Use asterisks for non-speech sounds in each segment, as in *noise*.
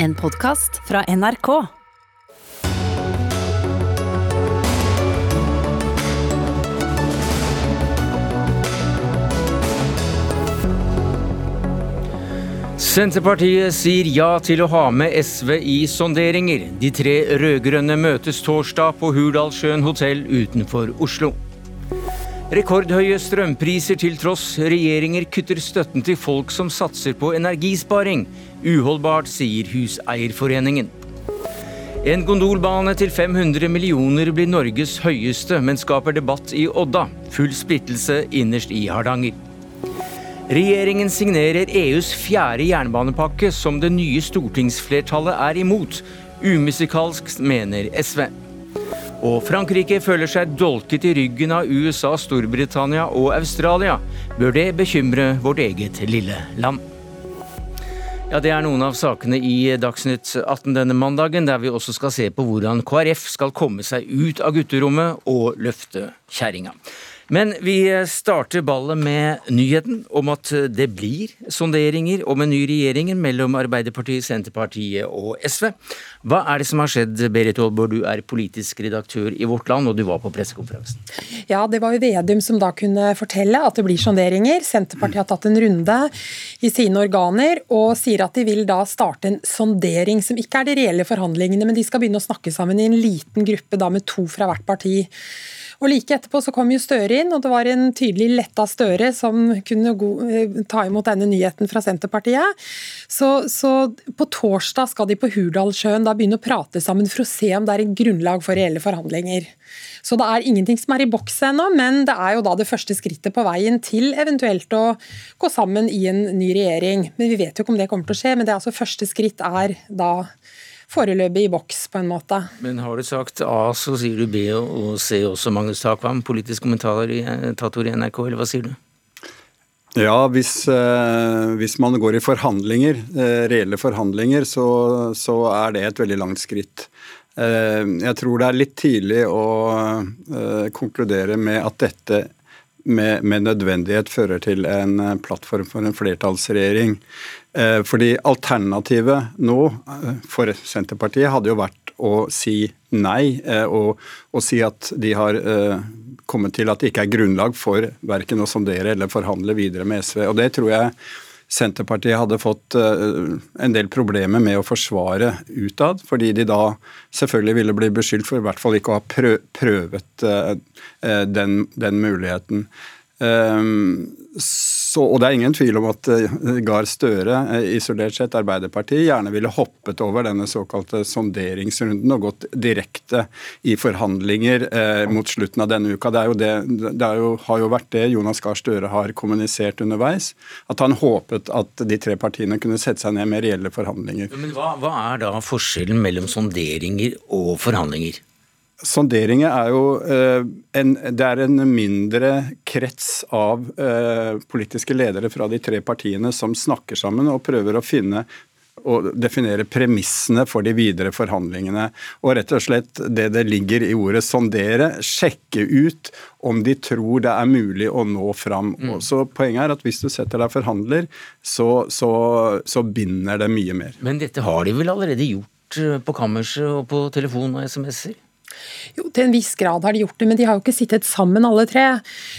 En podkast fra NRK. Senterpartiet sier ja til å ha med SV i sonderinger. De tre rød-grønne møtes torsdag på Hurdalssjøen hotell utenfor Oslo. Rekordhøye strømpriser til tross, regjeringer kutter støtten til folk som satser på energisparing. Uholdbart, sier Huseierforeningen. En gondolbane til 500 millioner blir Norges høyeste, men skaper debatt i Odda. Full splittelse innerst i Hardanger. Regjeringen signerer EUs fjerde jernbanepakke, som det nye stortingsflertallet er imot. Umusikalsk, mener SV. Og Frankrike føler seg dolket i ryggen av USA, Storbritannia og Australia. Bør det bekymre vårt eget lille land? Ja, Det er noen av sakene i Dagsnytt 18 denne mandagen, der vi også skal se på hvordan KrF skal komme seg ut av gutterommet og løfte kjerringa. Men vi starter ballet med nyheten om at det blir sonderinger om en ny regjering mellom Arbeiderpartiet, Senterpartiet og SV. Hva er det som har skjedd, Berit Aalborg, du er politisk redaktør i Vårt Land, og du var på pressekonferansen. Ja, det var jo Vedum som da kunne fortelle at det blir sonderinger. Senterpartiet har tatt en runde i sine organer og sier at de vil da starte en sondering, som ikke er de reelle forhandlingene, men de skal begynne å snakke sammen i en liten gruppe da med to fra hvert parti. Og Like etterpå så kom jo Støre inn, og det var en tydelig letta Støre som kunne ta imot denne nyheten fra Senterpartiet. Så, så på torsdag skal de på Hurdalssjøen da begynne å prate sammen for å se om det er en grunnlag for reelle forhandlinger. Så det er ingenting som er i boks ennå, men det er jo da det første skrittet på veien til eventuelt å gå sammen i en ny regjering. Men Vi vet jo ikke om det kommer til å skje, men det er altså første skritt er da foreløpig i boks, på en måte. Men har du sagt A, så sier du B og C også, Magnus Takvam, politisk kommentator i, i NRK, eller hva sier du? Ja, hvis, eh, hvis, man går i forhandlinger, eh, reelle forhandlinger, så, så, er det et veldig langt skritt. Eh, jeg tror det er litt tidlig å eh, konkludere med at dette med, med, nødvendighet fører til en eh, plattform for en flertallsregjering. Eh, fordi alternativet nå eh, for Senterpartiet hadde jo vært å si nei, og, og si at de har kommet til at det ikke er grunnlag for verken å sondere eller forhandle videre med SV. Og det tror jeg Senterpartiet hadde fått en del problemer med å forsvare utad, fordi de da selvfølgelig ville bli beskyldt for i hvert fall ikke å ha prøvet den, den muligheten. Så, og Det er ingen tvil om at uh, Gahr Støre, uh, isolert sett Arbeiderpartiet, gjerne ville hoppet over denne såkalte sonderingsrunden og gått direkte i forhandlinger eh, mot slutten av denne uka. Det, det, det jo, har jo vært det Jonas Gahr Støre har kommunisert underveis. At han håpet at de tre partiene kunne sette seg ned med reelle forhandlinger. Men hva, hva er da forskjellen mellom sonderinger og forhandlinger? Sonderinger er jo eh, en, det er en mindre krets av eh, politiske ledere fra de tre partiene som snakker sammen og prøver å finne og definere premissene for de videre forhandlingene. Og rett og slett det det ligger i ordet sondere, sjekke ut om de tror det er mulig å nå fram. Mm. Så Poenget er at hvis du setter deg forhandler, så, så, så binder det mye mer. Men dette har de vel allerede gjort eh, på kammerset og på telefon og SMS-er? Jo, til en viss grad har de gjort det, men de har jo ikke sittet sammen alle tre.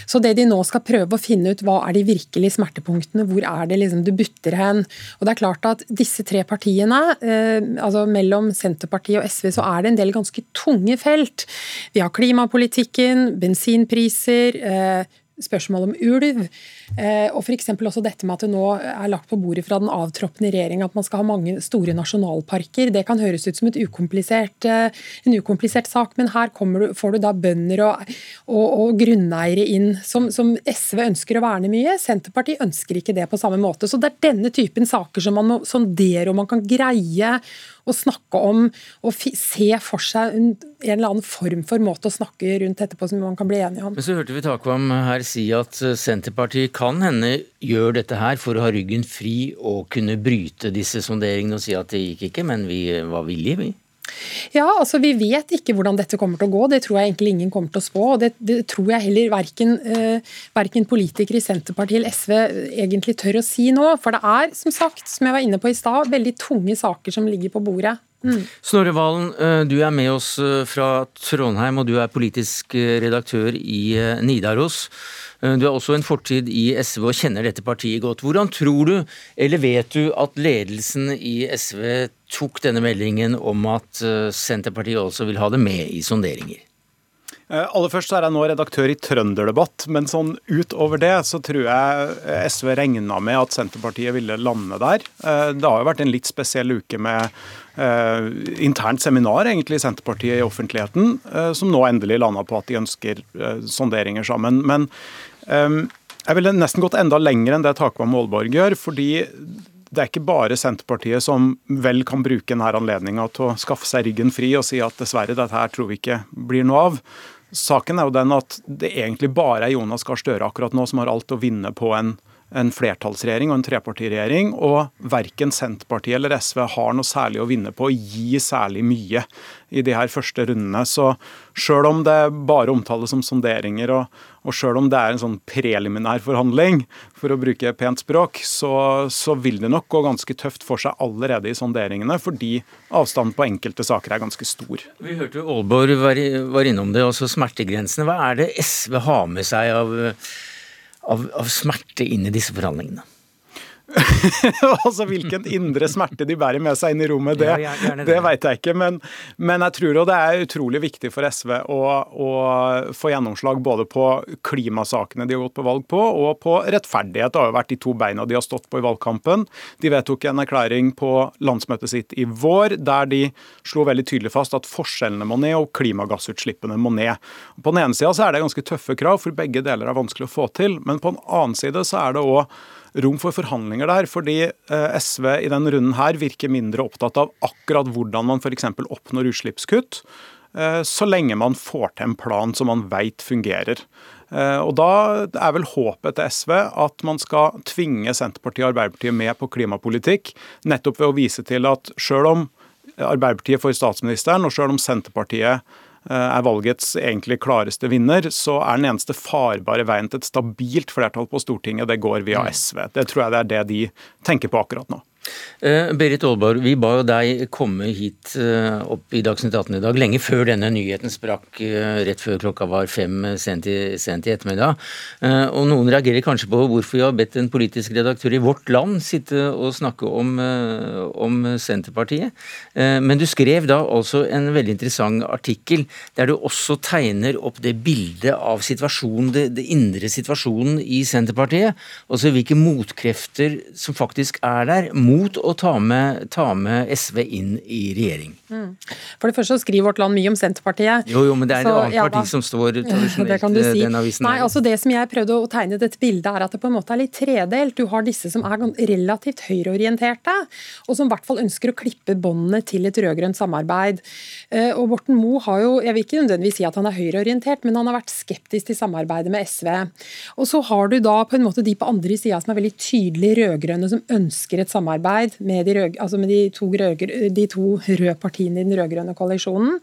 Så det de nå skal prøve å finne ut, hva er de virkelige smertepunktene, hvor er det liksom du butter hen. Og det er klart at disse tre partiene, eh, altså mellom Senterpartiet og SV, så er det en del ganske tunge felt. Vi har klimapolitikken, bensinpriser, eh, spørsmål om ulv. Eh, og f.eks. også dette med at det nå er lagt på bordet fra den avtroppende regjeringa at man skal ha mange store nasjonalparker. Det kan høres ut som ukomplisert, eh, en ukomplisert sak, men her du, får du da bønder og, og, og grunneiere inn som, som, SV ønsker å verne mye. Senterpartiet ønsker ikke det på samme måte. Så det er denne typen saker som man må sondere og man kan greie å snakke om og se for seg en, eller annen form for måte å snakke rundt etterpå som man kan bli enige om. Men så hørte vi Takvam her si at eh, Senterpartiet kan hende gjør dette her for å ha ryggen fri og kunne bryte disse sonderingene og si at det gikk ikke, men vi var villige, vi. Ja, altså Vi vet ikke hvordan dette kommer til å gå. Det tror jeg egentlig ingen kommer til å spå. og Det, det tror jeg heller verken, eh, verken, politikere i Senterpartiet eller SV egentlig tør å si nå. For det er, som sagt, som jeg var inne på i stad, veldig tunge saker som ligger på bordet. Mm. Snorre Valen, eh, du er med oss eh, fra Trondheim, og du er politisk eh, redaktør i Nidaros. Du har også en fortid i SV og kjenner dette partiet godt. Hvordan tror du, eller vet du, at ledelsen i SV tok denne meldingen om at Senterpartiet også vil ha det med i sonderinger? Aller først så er jeg nå redaktør i Trønderdebatt, men sånn utover det så tror jeg SV regna med at Senterpartiet ville lande der. Det har jo vært en litt spesiell uke med Uh, internt seminar egentlig i Senterpartiet i offentligheten, som nå endelig landa på at de ønsker sonderinger sammen. Men jeg ville nesten gått enda lenger enn det Takvam Målborg gjør. fordi det er ikke bare Senterpartiet som vel kan bruke denne anledninga til å skaffe seg ryggen fri og si at dessverre, dette her tror vi ikke blir noe av. Saken er jo den at det egentlig bare er Jonas Gahr Støre akkurat nå som har alt å vinne på en en flertallsregjering og en trepartiregjering, og verken Senterpartiet eller SV har noe særlig å vinne på å gi særlig mye i de her første rundene. Så sjøl om det bare omtales som sonderinger, og, og sjøl om det er en sånn preliminær forhandling, for å bruke pent språk, så, så, vil det nok gå ganske tøft for seg allerede i sonderingene, fordi avstanden på enkelte saker er ganske stor. Vi hørte Aalborg var, var innom det, også smertegrensene. Hva er det SV har med seg av av, av smerte inn i disse forhandlingene? *laughs* altså Hvilken indre smerte de bærer med seg inn i rommet, det, ja, det. det vet jeg ikke. Men, men, jeg tror jo det er utrolig viktig for SV å, å, få gjennomslag både på klimasakene de har gått på valg på, og på rettferdighet. Det har jo vært de to beina de har stått på i valgkampen. De vedtok en erklæring på landsmøtet sitt i vår der de slo veldig tydelig fast at forskjellene må ned og klimagassutslippene må ned. På den ene sida er det ganske tøffe krav, for begge deler er vanskelig å få til. Men på den annen side så er det òg rom for forhandlinger der. Fordi eh, SV i denne runden her virker mindre opptatt av akkurat hvordan man f.eks. oppnår utslippskutt, eh, så lenge man får til en plan som man veit fungerer. Eh, og Da er vel håpet til SV at man skal tvinge Senterpartiet og Arbeiderpartiet med på klimapolitikk, nettopp ved å vise til at sjøl om Arbeiderpartiet får statsministeren, og sjøl om Senterpartiet er valgets egentlig klareste vinner, så er den eneste farbare veien til et stabilt flertall på Stortinget, det går via mm. SV. Det tror jeg det er det de tenker på akkurat nå. Uh, Berit Aalborg, vi ba jo deg komme hit uh, opp i Dagsnytt 18 i dag, lenge før denne nyheten sprakk, uh, rett før klokka var fem sent i, sent i ettermiddag. og noen reagerer kanskje på hvorfor vi har bedt en politisk redaktør i Vårt Land sitte og snakke om, om Senterpartiet. men du skrev da altså en veldig interessant artikkel der du også tegner opp det bildet av situasjonen, det, det indre situasjonen i Senterpartiet. Altså hvilke motkrefter som faktisk er der mot å ta med, ta med SV inn i regjering. Mm. For det første så skriver Vårt Land mye om Senterpartiet. Jo, jo, men det er så, et annet ja, parti som står tradisjonelt *laughs* det kan du si. den avisen. Nei, altså Det som jeg prøvde å tegne dette bildet, er at det på en måte er litt tredelt. Du har disse som er relativt høyreorienterte, og som i hvert fall ønsker å klippe båndene til et rød-grønt samarbeid. Eh, og Borten Moe har jo, jeg vil ikke nødvendigvis si at han er høyreorientert, men han har vært skeptisk til samarbeidet med SV. Og så har du da på en måte de på andre sida som er veldig tydelig rød-grønne, som ønsker et samarbeid samarbeid med de, rød, altså med de to, rød, de to røde partiene i den rød-grønne koalisjonen.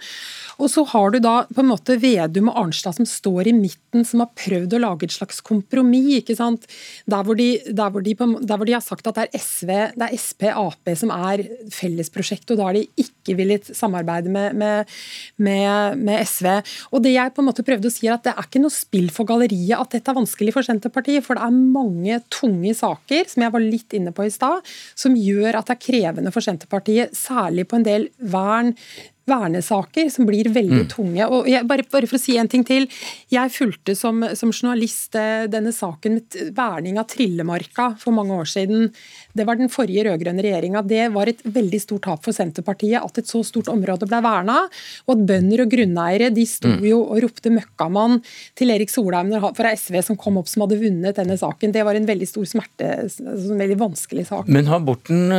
Og så har du da på en måte Vedum og Arnstad som står i midten, som har prøvd å lage et slags kompromiss. ikke sant? Der hvor, de, der, hvor de, der hvor de, har sagt at det er SV, det er Sp, Ap som er fellesprosjektet, og da har de ikke villet samarbeide med, med, med, med, SV. Og det jeg på en måte prøvde å si er at Det er ikke noe spill for galleriet at dette er vanskelig for Senterpartiet, for det er mange tunge saker, som jeg var litt inne på i stad, som gjør at det er krevende for Senterpartiet, særlig på en del vern, vernesaker som blir veldig mm. tunge. Og jeg, bare, bare, for å si en ting til. Jeg fulgte som, som journalist eh, denne saken med verning av Trillemarka for mange år siden. Det var den forrige rød-grønne regjeringa. Det var et veldig stort tap for Senterpartiet at et så stort område ble verna, og at bønder og grunneiere de sto mm. jo og ropte 'møkkamann' til Erik Solheim fra SV som kom opp som hadde vunnet denne saken. Det var en veldig stor smerte, en veldig vanskelig sak. Men har Borten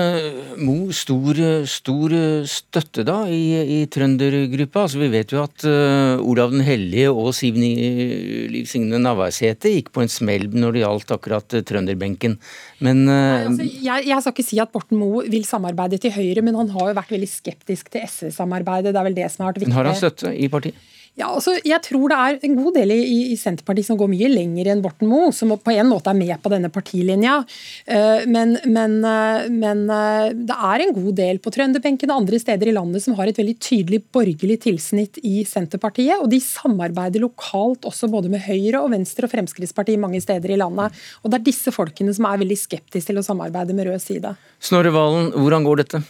Moe stor, stor støtte da i, i trøndergruppa? Altså, vi vet jo at uh, Olav den hellige og Siv Liv Signe Navarsete gikk på en smell når det gjaldt akkurat trønderbenken. Men uh, Nei, altså, jeg, jeg, skal ikke si at Borten Moe vil samarbeide til Høyre, men han har jo vært veldig skeptisk til SV-samarbeidet. Det er vel det som har vært viktig. Har han støtte i partiet? Ja, altså, jeg tror det er en god del i, i Senterpartiet som går mye lenger enn Borten Moe, som på en måte er med på denne partilinja. Uh, men, men, uh, men uh, det er en god del på trønderbenken og andre steder i landet som har et veldig tydelig borgerlig tilsnitt i Senterpartiet. Og de samarbeider lokalt også både med Høyre og Venstre og Fremskrittspartiet mange steder i landet. Og det er disse folkene som er veldig skeptiske til å samarbeide med rød side. Snorre Valen, hvordan går dette?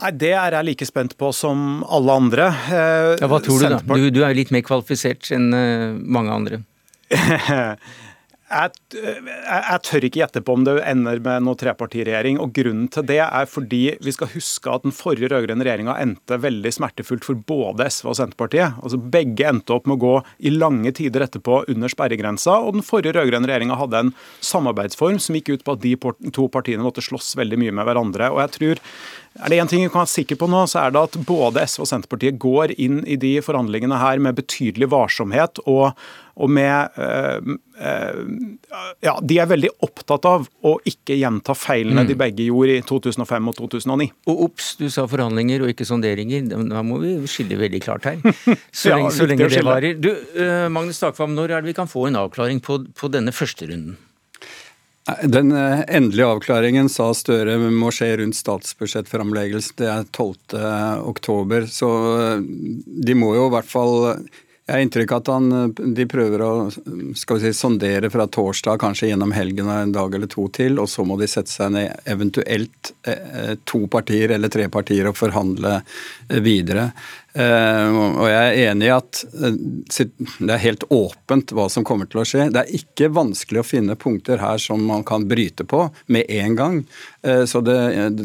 Nei, Det er jeg like spent på som alle andre. Eh, ja, hva tror du, da? Du, du er litt mer kvalifisert enn eh, mange andre. *laughs* Jeg, jeg, jeg, tør ikke gjette på om det ender med noe trepartiregjering. og Grunnen til det er fordi vi skal huske at den forrige rød-grønne regjeringa endte veldig smertefullt for både SV og Senterpartiet. Altså Begge endte opp med å gå i lange tider etterpå under sperregrensa. Og den forrige rød-grønne regjeringa hadde en samarbeidsform som gikk ut på at de to partiene måtte slåss veldig mye med hverandre. og jeg tror er det én ting vi kan være sikre på nå, så er det at både SV og Senterpartiet går inn i de forhandlingene her med betydelig varsomhet og, og med øh, øh, Ja, de er veldig opptatt av å ikke gjenta feilene mm. de begge gjorde i 2005 og 2009. Og ops, du sa forhandlinger og ikke sonderinger. Da må vi skille veldig klart her. *laughs* Så ja, så lenge det varer. Du, øh, Magnus Takvam, når er det vi kan få en avklaring på, på denne første runden? Den eh, endelige avklaringen sa Støre må skje rundt statsbudsjettframleggelsen. Det er 12. oktober. Så eh, de må jo i hvert fall jeg har inntrykk av at han, de prøver å skal vi si, sondere fra torsdag, kanskje gjennom helgen og en dag eller to til, og så må de sette seg ned, eventuelt eh, to partier eller tre partier, og forhandle videre. Og jeg er enig i at det er helt åpent hva som kommer til å skje. Det er ikke vanskelig å finne punkter her som man kan bryte på med en gang. Så det,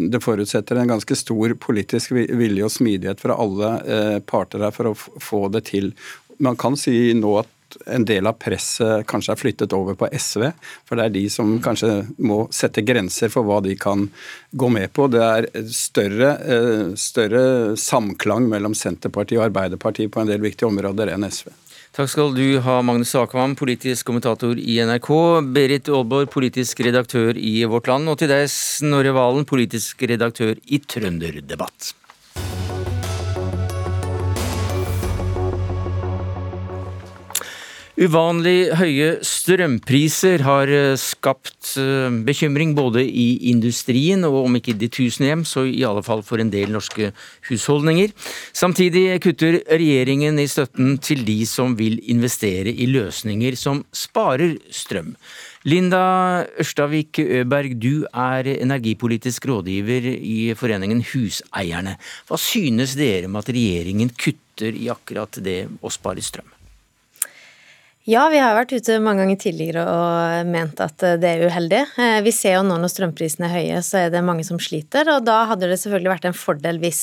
det forutsetter en ganske stor politisk vilje og smidighet fra alle parter her for å få det til man kan si nå at en del av presset kanskje er flyttet over på SV. For det er de som kanskje må sette grenser for hva de kan gå med på. Det er større, eh, større samklang mellom Senterpartiet og Arbeiderpartiet på en del viktige områder enn SV. Takk skal du ha, Magnus Akvam, politisk kommentator i NRK. Berit Aalborg, politisk redaktør i Vårt Land. Og til deg, Snorre Valen, politisk redaktør i Trønderdebatt. Uvanlig høye strømpriser har eh, skapt eh, bekymring både i industrien og om ikke de tusen hjem, så i alle fall for en del norske husholdninger. Samtidig kutter regjeringen i støtten til de som vil investere i løsninger som sparer strøm. Linda Ørstavik Øberg, du er energipolitisk rådgiver i foreningen Huseierne. Hva synes dere om at regjeringen kutter i akkurat det å spare strøm? Ja, vi har vært ute mange ganger tidligere og ment at det er uheldig. Eh, vi ser jo nå når strømprisene er høye, så er det mange som sliter, og da hadde det selvfølgelig vært en fordel hvis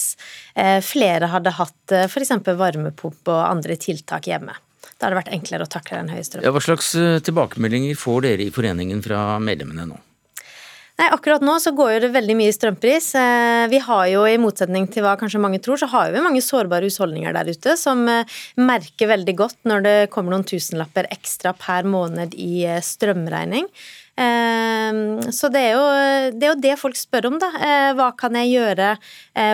eh, flere hadde hatt eh, f.eks. varmepump og andre tiltak hjemme. Da hadde det vært enklere å takle den høye strømmen. Ja, hva slags tilbakemeldinger får dere i foreningen fra medlemmene nå? Nei, akkurat nå så går jo det veldig mye i strømpris. Eh, vi har jo, i motsetning til hva kanskje mange tror, så har vi mange sårbare husholdninger der ute som eh, merker veldig godt når det kommer noen tusenlapper ekstra per måned i eh, strømregning. Så det er, jo, det er jo det folk spør om, da. Hva kan jeg gjøre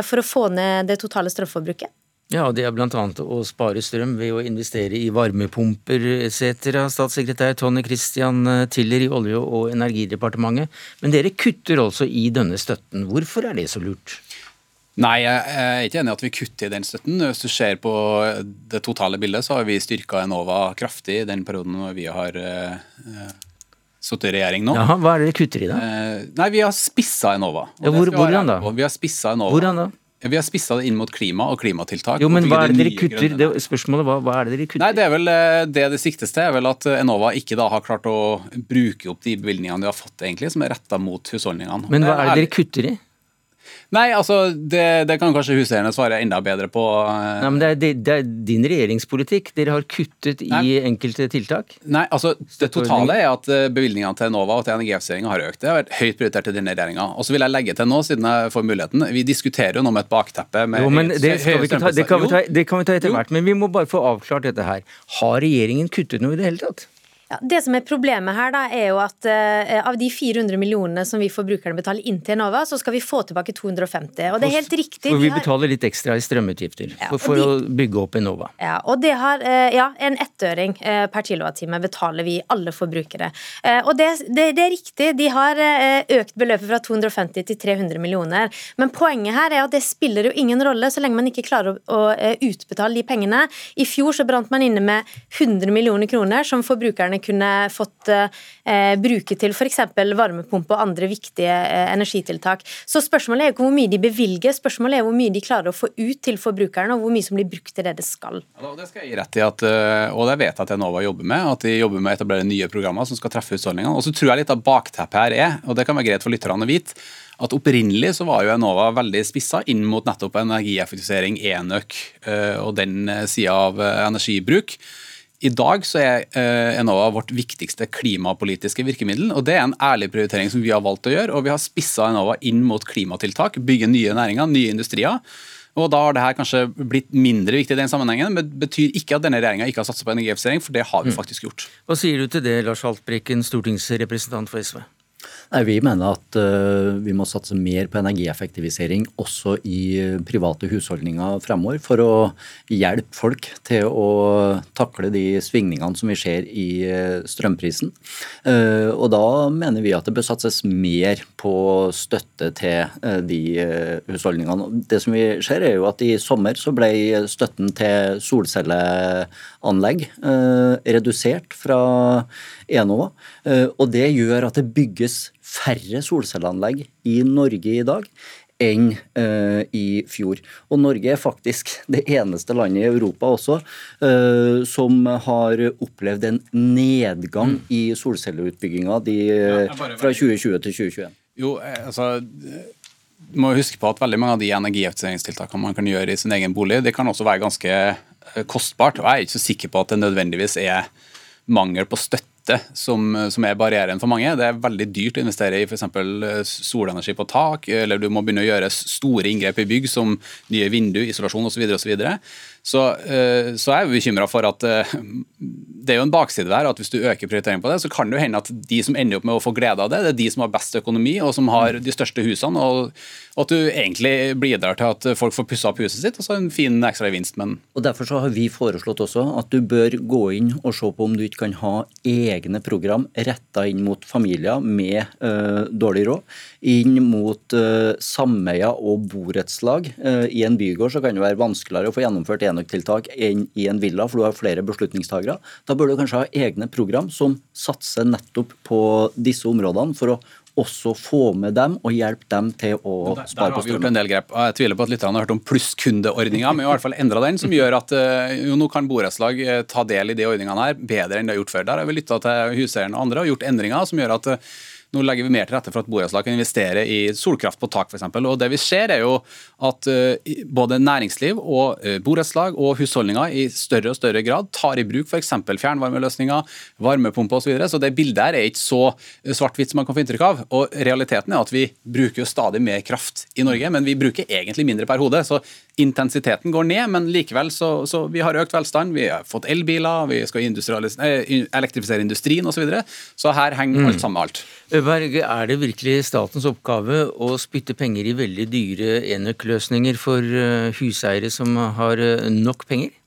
for å få ned det totale strømforbruket? Ja, det er bl.a. å spare strøm ved å investere i varmepumper etc. Statssekretær Tonje Christian Tiller i Olje- og energidepartementet. Men dere kutter altså i denne støtten. Hvorfor er det så lurt? Nei, jeg er ikke enig i at vi kutter i den støtten. Hvis du ser på det totale bildet, så har vi styrka Enova kraftig i den perioden vi har uh, sittet i regjering nå. Jaha, Hva er det dere kutter i da? Nei, Vi har spissa Enova. Ja, hvor, hvordan da? Vi har spissa Enova. Hvordan da? Vi har spissa det inn mot klima og klimatiltak. Jo, men hva er det dere kutter? Det, spørsmålet hva, hva er det dere kutter? Nei, Det er vel eh, det det siktes til, er vel at Enova ikke da har klart å bruke opp de bevilgningene de har fått, egentlig, som er retta mot husholdningene. Men hva er det dere kutter i? Nei, altså, det, det kan kanskje huseierne svare enda bedre på. Nei, men det er, det er, din regjeringspolitikk. Dere har kuttet i Nei. enkelte tiltak. Nei, altså, Det totale er at eh, bevilgningene til Enova og til energieffektivisering har økt. Det har vært høyt prioritert i denne regjeringa. Og så vil jeg legge til nå, siden jeg får muligheten, vi diskuterer jo nå med et bakteppe med jo, men det, vi ta, det, kan vi ta, det kan vi ta etter hvert. Men vi må bare få avklart dette her. Har regjeringen kuttet noe i det hele tatt? Ja, det som er Problemet her da, er jo at uh, av de 400 millionene som vi forbrukerne betaler inn til Enova, så skal vi få tilbake 250. Og det er helt riktig. For vi betaler litt ekstra i strømutgifter ja, for, for de, å bygge opp Enova. Ja, og det har, uh, ja, en ettøring uh, per kilowattime betaler vi alle forbrukere. og det, det, det, er riktig, de har økt beløpet fra 250 til 300 millioner. Men poenget her er at det spiller jo ingen rolle så lenge man ikke klarer å, å utbetale de pengene. I fjor så brant man inne med 100 millioner kroner som forbrukerne kunne fått eh, bruke til f.eks. varmepumpe og andre viktige eh, energitiltak. Så spørsmålet er ikke hvor mye de bevilger, spørsmålet er hvor mye de klarer å få ut til forbrukerne, og hvor mye som blir brukt til det det skal. Ja, det skal jeg gi rett i, at, eh, og det vet jeg at Enova jobber med, at de jobber med å etablere nye programmer som skal treffe husholdningene. Og så tror jeg litt av bakteppet her er, og det kan være greit for lytterne å vite, at Opprinnelig så var jo Enova veldig spissa inn mot nettopp energieffektivisering, enøk og den sida av energibruk. I dag så er eh, Enova vårt viktigste klimapolitiske virkemiddel. og Det er en ærlig prioritering som vi har valgt å gjøre. og Vi har spissa Enova inn mot klimatiltak, bygge nye næringer, nye industrier. Og Da har det her kanskje blitt mindre viktig i den sammenhengen, men det betyr ikke at denne regjeringa ikke har satsa på energieffektivisering, for det har vi mm. faktisk gjort. Hva sier du til det, Lars Haltbrekken, stortingsrepresentant for SV? Nei, Vi mener at uh, vi må satse mer på energieffektivisering også i private husholdninger fremover, for å hjelpe folk til å takle de svingningene som vi ser i uh, strømprisen. Uh, og Da mener vi at det bør satses mer på støtte til de husholdningene. Det som vi ser er jo at I sommer så ble støtten til solcelleanlegg redusert fra Enova. og Det gjør at det bygges færre solcelleanlegg i Norge i dag enn uh, i fjor. Og Norge er faktisk *laughs* det eneste landet i Europa også uh, som har opplevd en nedgang mm. i solcelleutbygginga ja, fra 2020 til 2021. Jo, eh, altså du må huske på at veldig mange av de energieffektiviseringstiltakene man kan gjøre i sin egen bolig, det kan også være ganske kostbart. og Jeg er ikke så sikker på at det nødvendigvis er mangel på støtte som, som, er barrieren for mange. Det er veldig dyrt å investere i f.eks. Eh, solenergi på tak, eller du må begynne å gjøre store inngrep i bygg som nye vinduer, isolasjon osv. Så, videre, og så, så, eh, så er jeg bekymra for at eh, det er jo en bakside der, at hvis du øker prioriteringen på det, så kan det jo hende at de som ender opp med å få glede av det, det er de som har best økonomi og som har de største husene. og, at du egentlig bidrar til at folk får pussa opp huset sitt, og så en fin ekstra gevinst. Men og Derfor så har vi foreslått også at du bør gå inn og se på om du ikke kan ha egne program retta inn mot familier med øh, dårlig råd, inn mot øh, sameier og borettslag. I en bygård så kan det være vanskeligere å få gjennomført enøktiltak enn i en villa, for du har flere beslutningstagere. Da bør du kanskje ha egne program som satser nettopp på disse områdene, for å også få med dem og hjelpe dem til å der, spare på strøm. Der har vi gjort en del grep. Jeg tviler på at lytterne har hørt om plusskundeordninga, men i hvert fall endra den, som gjør at eh, jo, nå kan borettslag eh, ta del i de ordningene her bedre enn de har gjort før. Der har vi lytta til huseierne og andre og gjort endringer som gjør at eh, nå legger vi mer til rette for at borettslag kan investere i solkraft på tak, f.eks. Og det vi ser, er jo at uh, både næringsliv og uh, borettslag og husholdninger i større og større grad tar i bruk f.eks. fjernvarmeløsninger, varmepumper osv. Så, videre. så det bildet her er ikke så eh, svart-hvitt som man kan få inntrykk av. Og realiteten er at vi bruker jo stadig mer kraft i Norge, men vi bruker egentlig mindre per hode. Så intensiteten går ned, men likevel så, så vi har økt velstand. Vi har fått elbiler, vi skal elektrifisere industrien osv. Så, videre. så her henger alt sammen med alt. Øberg, er det virkelig statens oppgave å spytte penger i veldig dyre enøkløsninger for eh, huseiere som har eh, nok penger?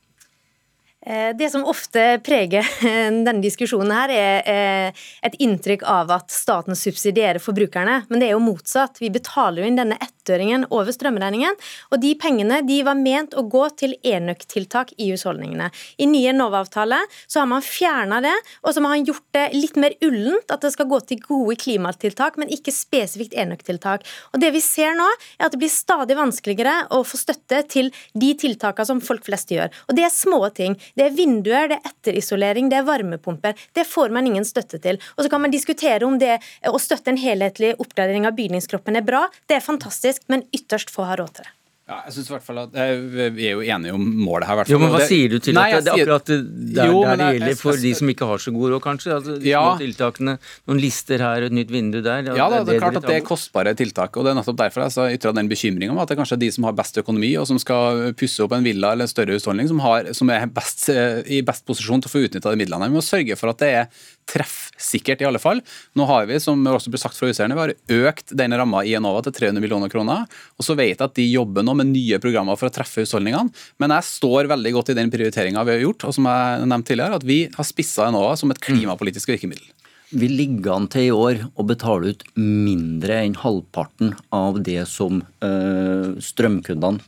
Eh, det som ofte preger *laughs* denne diskusjonen, her er et inntrykk av at staten subsidierer forbrukerne. Men det er jo motsatt. Vi betaler jo inn denne ettøringen over strømregningen. Og de pengene de var ment å gå til enøktiltak i husholdningene. I nye Enova-avtale så har man fjerna det, og så har man gjort det litt mer ullent. At det skal gå til gode klimatiltak, men ikke spesifikt enøktiltak. Og det vi ser nå, er at det blir stadig vanskeligere å få støtte til de tiltakene som folk flest gjør. Og det er små ting. Det er vinduer, det er etterisolering, det er varmepumper. Det får man ingen støtte til. Og så kan man diskutere om det å støtte en helhetlig oppgradering av bygningskroppen er bra. Det er fantastisk, men ytterst få har råd til det. Ja, jeg synes i hvert fall at eh, Vi er jo enige om målet her. Jo, men Hva sier du til Nei, at det, er akkurat der, jo, der det gjelder for de som ikke har så god råd, kanskje? Altså, ja. tiltakene, Noen lister her og et nytt vindu der? Ja, da, det, er klart at det er kostbare tiltak. og Det er nettopp derfor jeg ytra den bekymringa om at det er kanskje de som har best økonomi, og som skal pusse opp en villa eller en større husholdning, som, har, som er best, eh, i best posisjon til å få utnytta de midlene. Vi må sørge for at det er treffsikkert, i alle fall. Nå har vi, som også ble sagt fra huseierne, økt denne ramma i Enova til 300 millioner kroner. Og så vet jeg at de jobber nå med nye programmer for å treffe husholdningene. Men jeg står veldig godt i den prioriteringa vi har gjort, og som jeg nevnte tidligere, at vi har spissa Enova som et klimapolitisk virkemiddel. Vi ligger an til i år å betale ut mindre enn halvparten av det som øh, strømkundene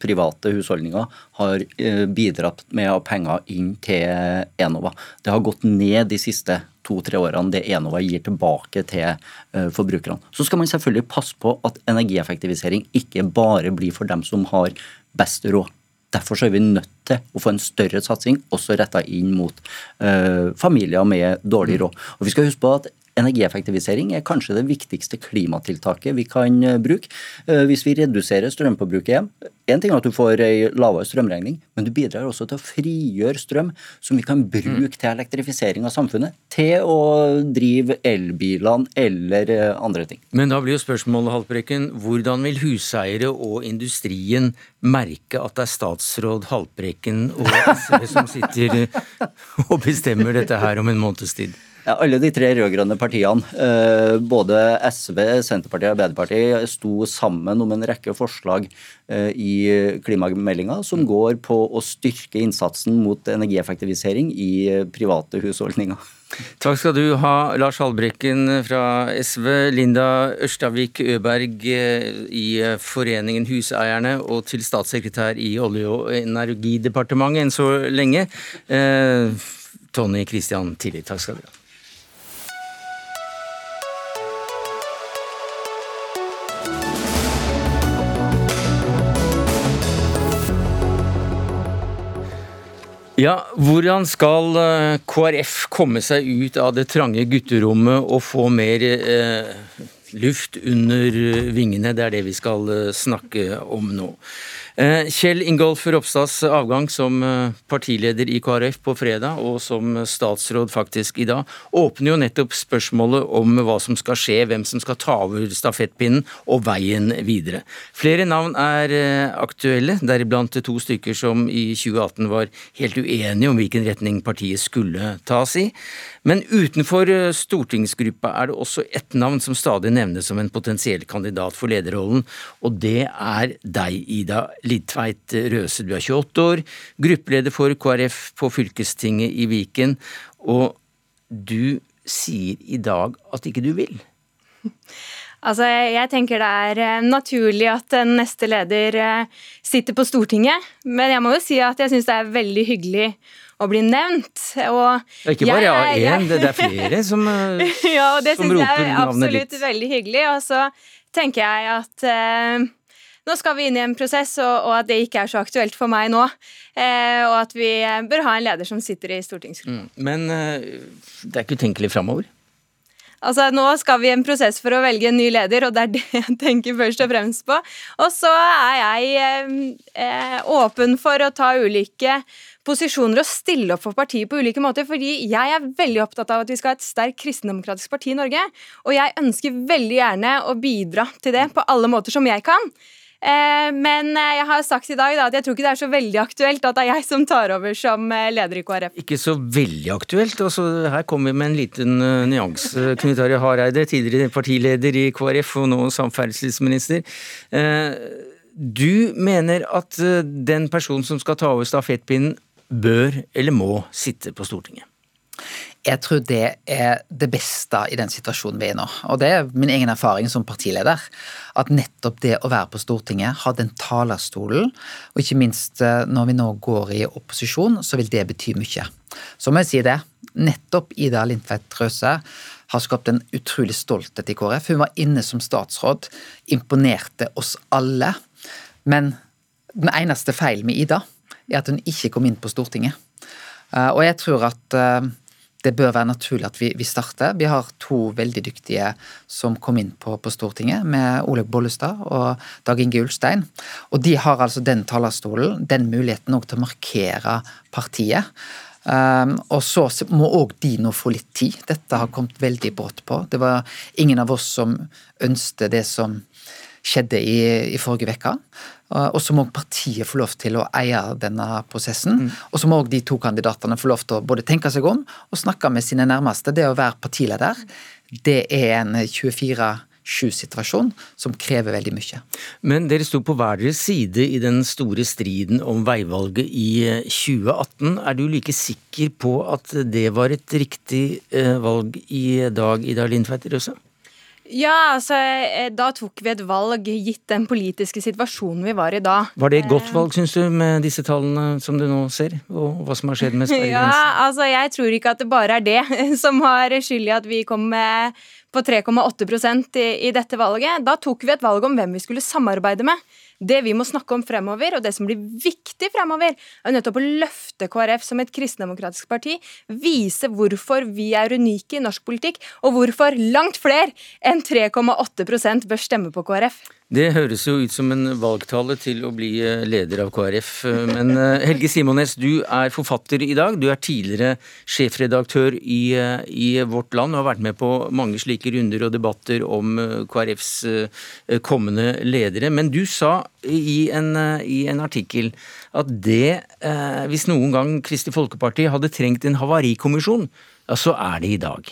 private husholdninger har eh, bidratt med penger inn til Enova. Det har gått ned de siste to-tre årene det Enova gir tilbake til eh, forbrukerne. Så skal man selvfølgelig passe på at energieffektivisering ikke bare blir for dem som har best råd. Derfor er vi nødt til å få en større satsing, også retta inn mot uh, familier med dårlig råd. Og vi skal huske på at Energieffektivisering er kanskje det viktigste klimatiltaket vi kan eh, bruke. Eh, hvis vi reduserer strømforbruket hjem, en ting er at du får ei lavere strømregning, men du bidrar også til å frigjøre strøm som vi kan bruke til elektrifisering av samfunnet. Til å drive elbilene eller eh, andre ting. Men da blir jo spørsmålet, Haltbrekken, hvordan vil huseiere og industrien merke at det er statsråd Haltbrekken og SV som sitter og bestemmer dette her om en måneds tid? Ja, alle de tre rød-grønne partiene, eh, både SV, Senterpartiet og Arbeiderpartiet, sto sammen om en rekke forslag eh, i klimameldinga som går på å styrke innsatsen mot energieffektivisering i eh, private husholdninger. Takk skal du ha, Lars Halbrekken fra SV, Linda Ørstavik Øberg i Foreningen Huseierne og til statssekretær i Olje- og energidepartementet enn så lenge. Tony Christian Tilli, takk skal du ha. Ja, Hvordan skal eh, KrF komme seg ut av det trange gutterommet og få mer eh, luft under vingene? Det er det vi skal eh, snakke om nå. Eh, Kjell Ingolf Ropstads avgang som eh, partileder i KrF på fredag, og som statsråd faktisk i dag, åpner jo nettopp spørsmålet om hva som skal skje, hvem som skal ta over stafettpinnen og veien videre. Flere navn er eh, aktuelle, deriblant to stykker som i 2018 var helt uenige om hvilken retning partiet skulle tas i. Men utenfor stortingsgruppa er det også ett navn som stadig nevnes som en potensiell kandidat for lederrollen, og det er deg, Ida Lidtveit Røse, du er 28 år, gruppeleder for KrF på fylkestinget i Viken, og du sier i dag at ikke du vil. *laughs* Altså, Jeg tenker det er eh, naturlig at neste leder eh, sitter på Stortinget, men jeg må jo si at jeg syns det er veldig hyggelig å bli nevnt. Og det er ikke bare jeg, én, det er flere som, *laughs* ja, og det syns jeg er absolutt veldig hyggelig. Og så tenker jeg at eh, nå skal vi inn i en prosess, og, og, at det ikke er så aktuelt for meg nå. Eh, og at vi bør ha en leder som sitter i stortingsgruppen. Mm. Men eh, det er ikke utenkelig framover? Altså, Nå skal vi i en prosess for å velge en ny leder, og det er *laughs* det jeg tenker først og fremst på. Og så er jeg eh, eh, åpen for å ta ulike posisjoner og stille opp for partiet på ulike måter. fordi jeg er veldig opptatt av at vi skal ha et sterkt kristendemokratisk parti i Norge. Og jeg ønsker veldig gjerne å bidra til det på alle måter som jeg kan. Eh, men eh, jeg har sagt i dag da, at jeg tror ikke det er så veldig aktuelt at det er jeg som tar over som eh, leder i KrF. Ikke så veldig aktuelt. Altså, her kommer vi med en liten nyanse. Knut Arild Hareide, tidligere partileder i KrF og nå samferdselsminister. Du mener at den personen som skal ta over stafettpinnen, bør eller må sitte på Stortinget? Jeg tror det er det beste i den situasjonen vi er i nå. Og det er min egen erfaring som partileder. At nettopp det å være på Stortinget, ha den talerstolen, og ikke minst eh, når vi nå går i opposisjon, så vil det bety mye. Så må jeg si det. Nettopp Ida Lindtveit Røse har skapt en utrolig stolthet i KrF. Hun var inne som statsråd, imponerte oss alle. Men den eneste feilen med Ida er at hun ikke kom inn på Stortinget. Og jeg tror at det bør være naturlig at vi, vi, starter. Vi har to veldig dyktige som kom inn på, på Stortinget, med Olaug Bollestad og Dag Inge Ulstein. Og de har altså den talerstolen, den muligheten òg til å markere partiet. Um, og så må òg de nå få litt tid. Dette har kommet veldig brått på. Det var ingen av oss som ønsket det som skjedde i, i forrige uke. Og så må partiet få lov til å eie denne prosessen. Mm. Og så må òg de to kandidatene få lov til å både tenke seg om og snakke med sine nærmeste. Det å være partileder, det er en 24 7-situasjon som krever veldig mye. Men dere sto på hver deres side i den store striden om veivalget i 2018. Er du like sikker på at det var et riktig eh, valg i dag, Ida Lindtveit Røse? Ja, altså, eh, da tok vi et valg gitt den politiske situasjonen vi var i da. Var det et godt eh, valg, syns du, med disse tallene som du nå ser, og hva som har skjedd med *laughs* sperregrensen? Ja, altså, jeg tror ikke at det bare er det *laughs* som har skyld i at vi kom med på 3,8 i, i dette valget. Da tok vi et valg om hvem vi skulle samarbeide med. Det vi må snakke om fremover, og det som blir viktig fremover, er nettopp å løfte KrF som et kristendemokratisk parti. Vise hvorfor vi er unike i norsk politikk, og hvorfor langt flere enn 3,8% bør stemme på KrF. Det høres jo ut som en valgtale til å bli eh, leder av KrF. Eh, men eh, Helge Simones, du er forfatter i dag. Du er tidligere sjefredaktør i, i Vårt Land og har vært med på mange slike runder og debatter om KrFs kommende ledere. Men du sa i en, i en artikkel at det, hvis noen gang Kristelig Folkeparti hadde trengt en havarikommisjon, ja, så er det i dag.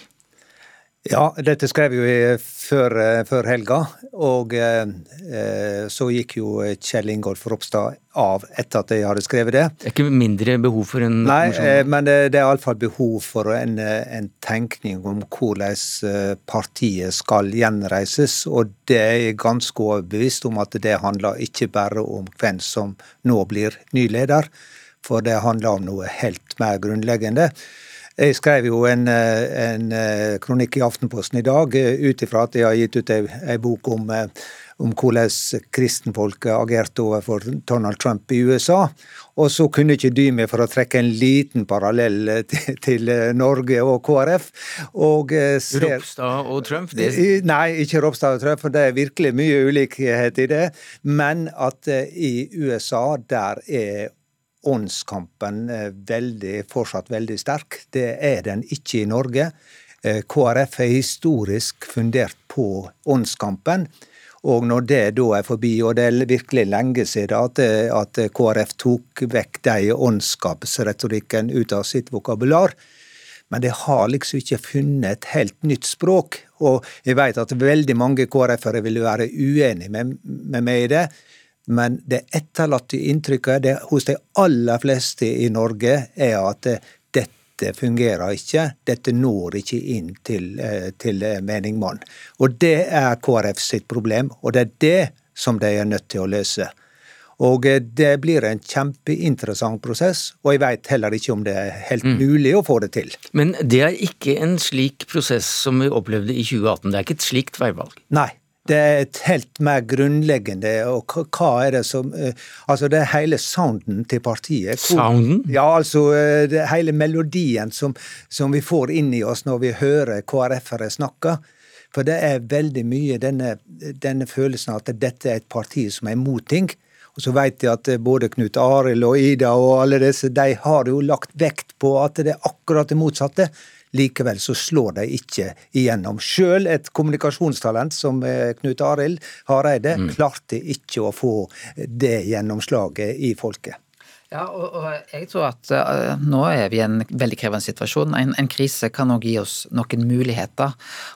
Ja, dette skrev vi før, eh, før helga. Og eh, eh, så gikk jo Kjell Ingolf Ropstad av etter at jeg hadde skrevet det. Det er ikke mindre behov for en Nei, eh, men det, det er iallfall behov for en, eh, en, tenkning om hvordan partiet skal gjenreises. Og det er ganske overbevist om at det handler ikke bare om hvem som nå blir ny leder, for det handler om noe helt mer grunnleggende. Jeg skrev jo en, eh, en eh, kronikk i Aftenposten i dag eh, ut ifra at jeg har gitt ut ei bok om, om hvordan kristenfolk agerte overfor Donald Trump i USA. Og så kunne ikke dy meg for å trekke en liten parallell til, til Norge og KrF. Og ser, Ropstad og Trump? Det... Nei, ikke Ropstad og Trump, for det er virkelig mye ulikhet i det. Men at i USA, der er åndskampen veldig, fortsatt veldig sterk. Det er den ikke i Norge. Eh, KrF er historisk fundert på åndskampen. Og når det da er forbi, og det er virkelig lenge siden at, at KrF tok vekk de åndskapsretorikken ut av sitt vokabular, men de har liksom ikke funnet et helt nytt språk. Og jeg vet at veldig mange KrF-ere vil være uenig med, med meg i det, men det etterlatte inntrykket det, hos de aller fleste i Norge er at dette fungerer ikke, dette når ikke inn til, eh, til menigmann. Og det er KrF sitt problem, og det er det som de er nødt til å løse. Og eh, det blir en kjempeinteressant prosess, og jeg veit heller ikke om det er helt mm. mulig å få det til. Men det er ikke en slik prosess som vi opplevde i 2018, det er ikke et slikt veivalg? Nei, det er et helt mer grunnleggende, og hva er det som eh, Altså, det er hele sounden til partiet. Sounden? Ja, altså eh, det er hele melodien som, som vi får inn i oss når vi hører KrF-ere snakke. For det er veldig mye denne, denne følelsen av at dette er et parti som er imot ting. Og så vet jeg at både Knut Arild og Ida og alle disse, de har jo lagt vekt på at det er akkurat det motsatte. Likevel så slår de ikke igjennom. Sjøl et kommunikasjonstalent som eh, Knut Arild Hareide mm. klarte ikke å få det gjennomslaget i folket. Ja, og, og, jeg tror at uh, nå er vi i en veldig krevende situasjon. En, en krise kan òg gi oss noen muligheter.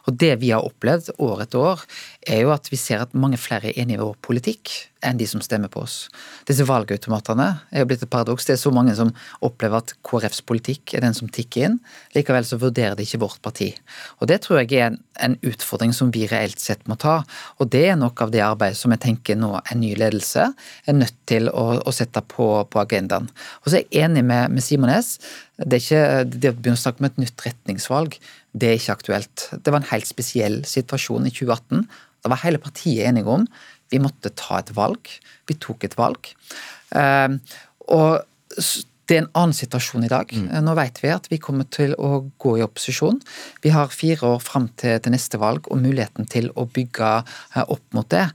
Og det vi har opplevd år etter år, er jo at vi ser at mange flere er enige i vår politikk enn de som stemmer på oss. Disse valgautomatene er jo blitt et paradoks. Det er så mange som opplever at KrFs politikk er den som tikker inn. Likevel så vurderer de ikke vårt parti. Og det tror jeg er en, en utfordring som vi reelt sett må ta. Og det er noe av det arbeidet som jeg tenker nå en ny ledelse er nødt til å, å sette på, på, agendaen. Og så er jeg enig med, med Simones. Det, er ikke, det å begynne å snakke om et nytt retningsvalg, det er ikke aktuelt. Det var en helt spesiell situasjon i 2018. Det var hele partiet enige om. Vi måtte ta et valg. Vi tok et valg. Ehm, og Det er en annen situasjon i dag. Mm. Nå vet vi at vi kommer til å gå i opposisjon. Vi har fire år fram til, til neste valg og muligheten til å bygge eh, opp mot det.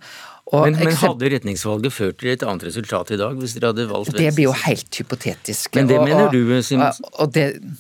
Men, men, hadde retningsvalget ført til et annet resultat i dag, hvis dere hadde valgt Venstre? Det blir jo helt hypotetisk. Men det og, mener du, Simonsen?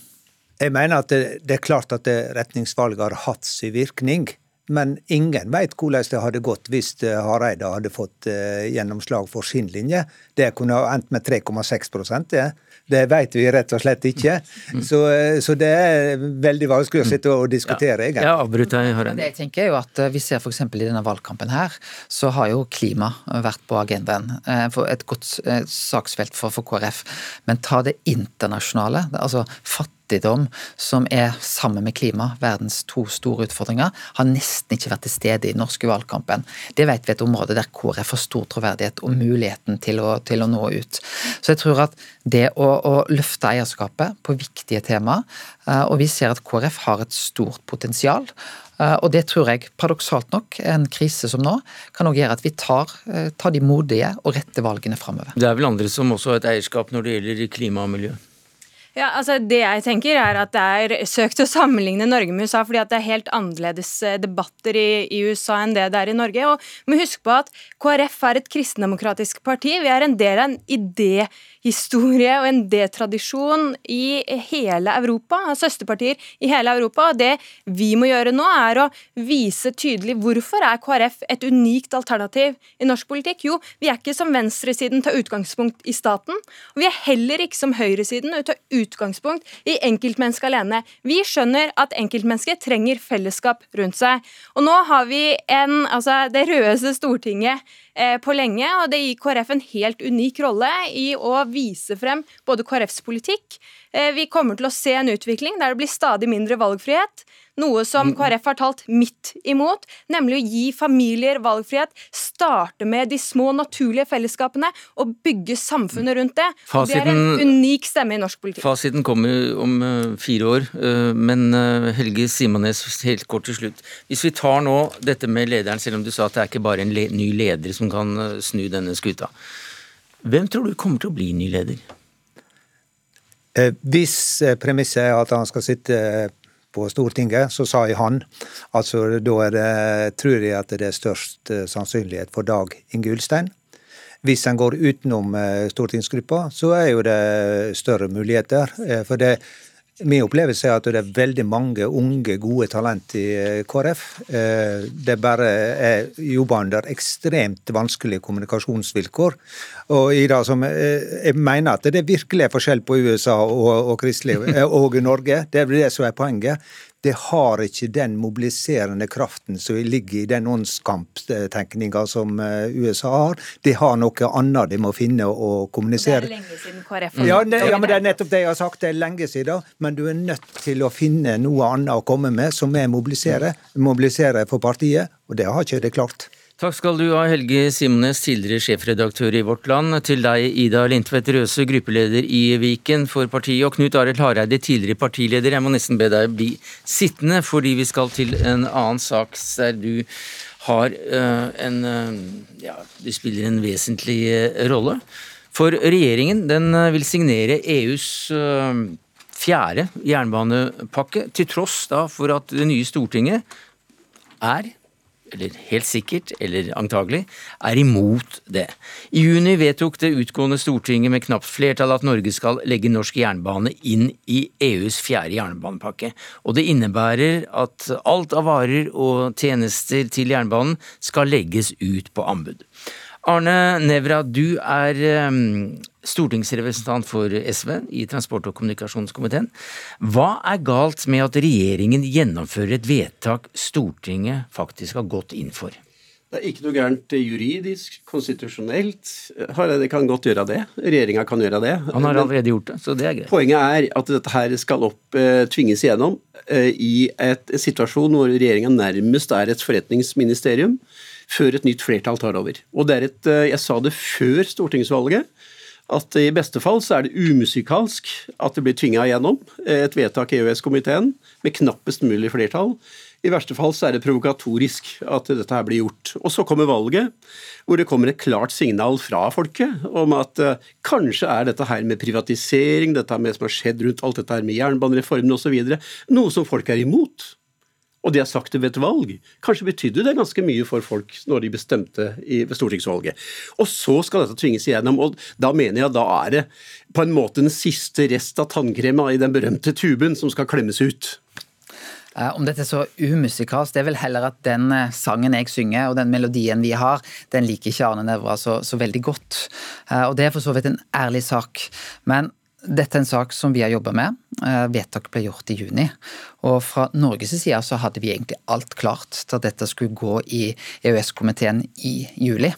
Jeg mener at det, det, er klart at retningsvalget har hatt sin virkning. Men ingen vet hvordan det hadde gått hvis eh, Hareide hadde fått uh, gjennomslag for sin linje. Det kunne ha endt med 3,6 det. Det vet vi rett og slett ikke. Så, eh, så det er veldig vanskelig å sitte og diskutere, egentlig. Ja, avbryt deg, Hareide. Det jeg tenker er jo at Vi ser f.eks. i denne valgkampen her, så har jo klima vært på agendaen. Et godt saksfelt for, for KrF. Men ta det internasjonale. altså fattigdom fattigdom, som er sammen med klima verdens to store utfordringer, har nesten ikke vært til stede i den norske valgkampen. Det vet vi er et område der KrF har stor troverdighet og muligheten til å, til å nå ut. Så jeg tror at det å, å løfte eierskapet på viktige tema, eh, og vi ser at KrF har et stort potensial. Eh, og det tror jeg, paradoksalt nok, en krise som nå, kan også gjøre at vi tar, eh, tar de modige og rette valgene framover. Det er vel andre som også har et eierskap når det gjelder klima og miljø? Ja, altså Det jeg tenker er at det er søkt å sammenligne Norge med USA, fordi at det er helt annerledes eh, debatter i, i USA enn det det er i Norge. Og må huske på at KrF er et kristendemokratisk parti. Vi er en del av en idé historie og en D-tradisjon i hele Europa, søsterpartier i hele Europa. og Det vi må gjøre nå, er å vise tydelig hvorfor er KrF et unikt alternativ i norsk politikk. Jo, vi er ikke som venstresiden tar utgangspunkt i staten. og Vi er heller ikke som høyresiden tar utgangspunkt i enkeltmennesket alene. Vi skjønner at enkeltmennesket trenger fellesskap rundt seg. Og nå har vi en, altså det rødeste Stortinget Eh, på lenge, og det gir KrF en helt unik rolle i å frem både KrFs politikk. Eh, vi kommer til å se en utvikling der det blir stadig mindre valgfrihet. Noe som mm. KrF har talt midt imot, nemlig å gi familier valgfrihet. Starte med de små, naturlige fellesskapene og bygge samfunnet rundt det. Fasiten, det er en unik stemme i norsk politikk. Fasiten kommer om uh, fire år, uh, men Helge Simones, helt kort til slutt. Hvis vi tar nå dette med lederen, selv om du sa at det er ikke bare en ny leder som kan snu denne skuta. Hvem tror du kommer til å bli ny leder? Hvis premisset er at han skal sitte på Stortinget, så sa jeg han. Altså, da det, tror jeg at det er størst eh, sannsynlighet for Dag Inge Ulstein. Hvis en går utenom eh, stortingsgruppa, så er jo det større muligheter. Eh, for det, Min opplevelse er at det er veldig mange unge, gode talent i KrF. Det bare er jobber under ekstremt vanskelige kommunikasjonsvilkår. Og Ida, som, jeg mener at det virkelig er forskjell på USA og, og, og Norge. Det er det som er poenget det har ikke den mobiliserende kraften som ligger i den åndskamptenkninga som eh, USA har. De har noe annet de må finne og kommunisere. Det er lenge siden KrF ja, det, ja, men det er nettopp det jeg har sagt. Det er lenge siden. Men du er nødt til å finne noe annet å komme med som er mobilisere. Mobilisere for partiet, og det har ikke de klart. Takk skal du ha, Helge Simnes, tidligere sjefredaktør i Vårt Land. Til deg, Ida Lindtvedt Røse, gruppeleder i Viken for partiet, og Knut Arild Hareide, tidligere partileder. Jeg må nesten be deg bli sittende, fordi vi skal til en annen sak der du har uh, en uh, Ja, du spiller en vesentlig uh, rolle. For regjeringen den vil signere EUs fjerde jernbanepakke, til tross da for at det nye Stortinget er eller helt sikkert, eller antagelig, er imot det. I juni vedtok det utgående Stortinget med knapt flertall at Norge skal legge norsk jernbane inn i EUs fjerde jernbanepakke. Og det innebærer at alt av varer og tjenester til jernbanen skal legges ut på anbud. Arne Nævra, du er ehm, stortingsrepresentant for SV i transport- og kommunikasjonskomiteen. Hva er galt med at regjeringen gjennomfører et vedtak Stortinget faktisk har gått inn for? Det er ikke noe gærent juridisk, konstitusjonelt. Hareide kan godt gjøre det. Regjeringa kan gjøre det. Han har allerede gjort det, så det er greit. Poenget er at dette her skal opp, eh, tvinges igjennom eh, i et, situasjon hvor regjeringa nærmest er et forretningsministerium før et nytt flertall tar over. Og det er et, eh, Jeg sa det før stortingsvalget, at i beste fall så er det umusikalsk at det blir tvinga igjennom et vedtak i EØS-komiteen med knappest mulig flertall. I verste fall så er det provokatorisk at dette her blir gjort. Og så kommer valget, hvor det kommer et klart signal fra folket om at uh, kanskje er dette her med privatisering, dette med som har skjedd rundt alt dette her med jernbanereformen osv., noe som folk er imot. Og de har sagt det ved et valg. Kanskje betydde det ganske mye for folk når de bestemte i, ved stortingsvalget. Og så skal dette tvinges igjennom, og da mener jeg da er det på en måte den siste rest av tannkrema i den berømte tuben som skal klemmes ut. Eh, om dette er så umusikalsk, det er vel heller at den eh, sangen jeg synger og den melodien vi har, den liker ikke Arne Nævra så, så, veldig godt. Eh, og det er for så vidt en ærlig sak. Men dette er en sak som vi har jobba med. Vedtak ble gjort i juni. Og fra Norges side så hadde vi egentlig alt klart til at dette skulle gå i EØS-komiteen i juli.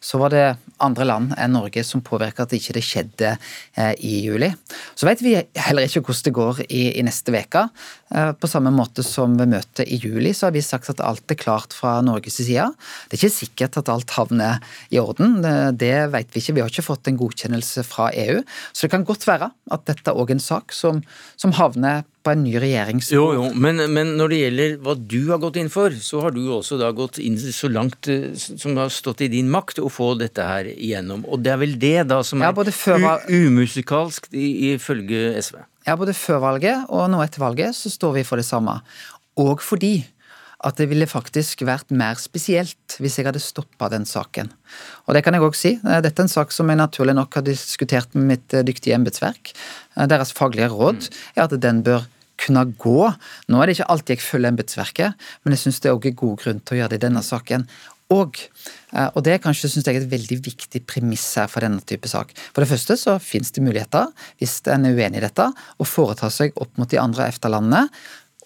Så var det andre land enn Norge som påvirka at ikke det skjedde eh, i juli. Så vet vi heller ikke hvordan det går i, i neste uke. Eh, på samme måte som ved møtet i juli, så har vi sagt at alt er klart fra Norges side. Det er ikke sikkert at alt havner i orden, det vet vi ikke. Vi har ikke fått en godkjennelse fra EU. Så det kan godt være at dette òg er en sak som, som havner på en ny regjerings... Jo, jo, men, men, når det gjelder hva du har gått inn for, så har du også da gått inn så langt eh, som har stått i din makt å få dette her igjennom. Og det er vel det da som er ja, umusikalsk ifølge SV? Ja, både før valget og nå etter valget så står vi for det samme. Og fordi at det ville faktisk vært mer spesielt hvis jeg hadde stoppa den saken. Og det kan jeg òg si. Eh, dette er en sak som jeg naturlig nok har diskutert med mitt eh, dyktige embetsverk. Deres faglige råd er at den bør kunne gå. Nå er det ikke alltid jeg følger embetsverket, men jeg syns det er også god grunn til å gjøre det i denne saken. Og, eh, og det er kanskje synes jeg, et veldig viktig premiss her for denne type sak. For det første så finnes det muligheter, hvis en er uenig i dette, å foreta seg opp mot de andre EFTA-landene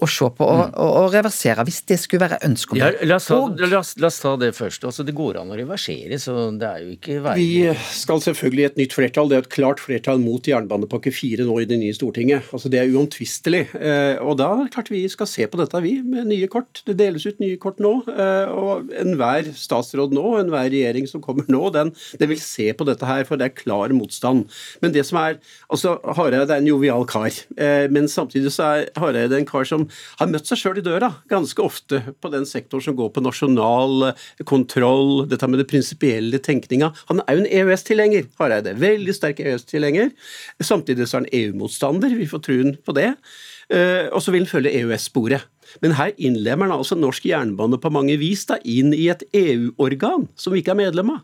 å se på og, mm. og, og, reversere, hvis det skulle være ønsket. Ja, la, oss ta, la, oss, la, oss ta, det først. Altså, det går an å reversere, så det er jo ikke veien Vi skal selvfølgelig i et nytt flertall. Det er et klart flertall mot jernbanepakke 4 nå i det nye Stortinget. Altså, det er uomtvistelig. Eh, og da er det klart vi skal se på dette, vi, med nye kort. Det deles ut nye kort nå. Eh, og enhver statsråd nå, enhver regjering som kommer nå, den, den, vil se på dette her, for det er klar motstand. Men det som er altså Hareide er en jovial kar, eh, men samtidig så er Hareide en kar som har møtt seg sjøl i døra ganske ofte på den sektoren som går på nasjonal eh, kontroll, dette med det prinsipielle tenkninga. Han er jo en EØS-tilhenger, Hareide. Veldig sterk EØS-tilhenger. Samtidig så er han EU-motstander, vi får truen på det. Eh, og så vil han følge EØS-sporet. Men her innlemmer han altså norsk jernbane på mange vis da, inn i et EU-organ som vi ikke er medlem av.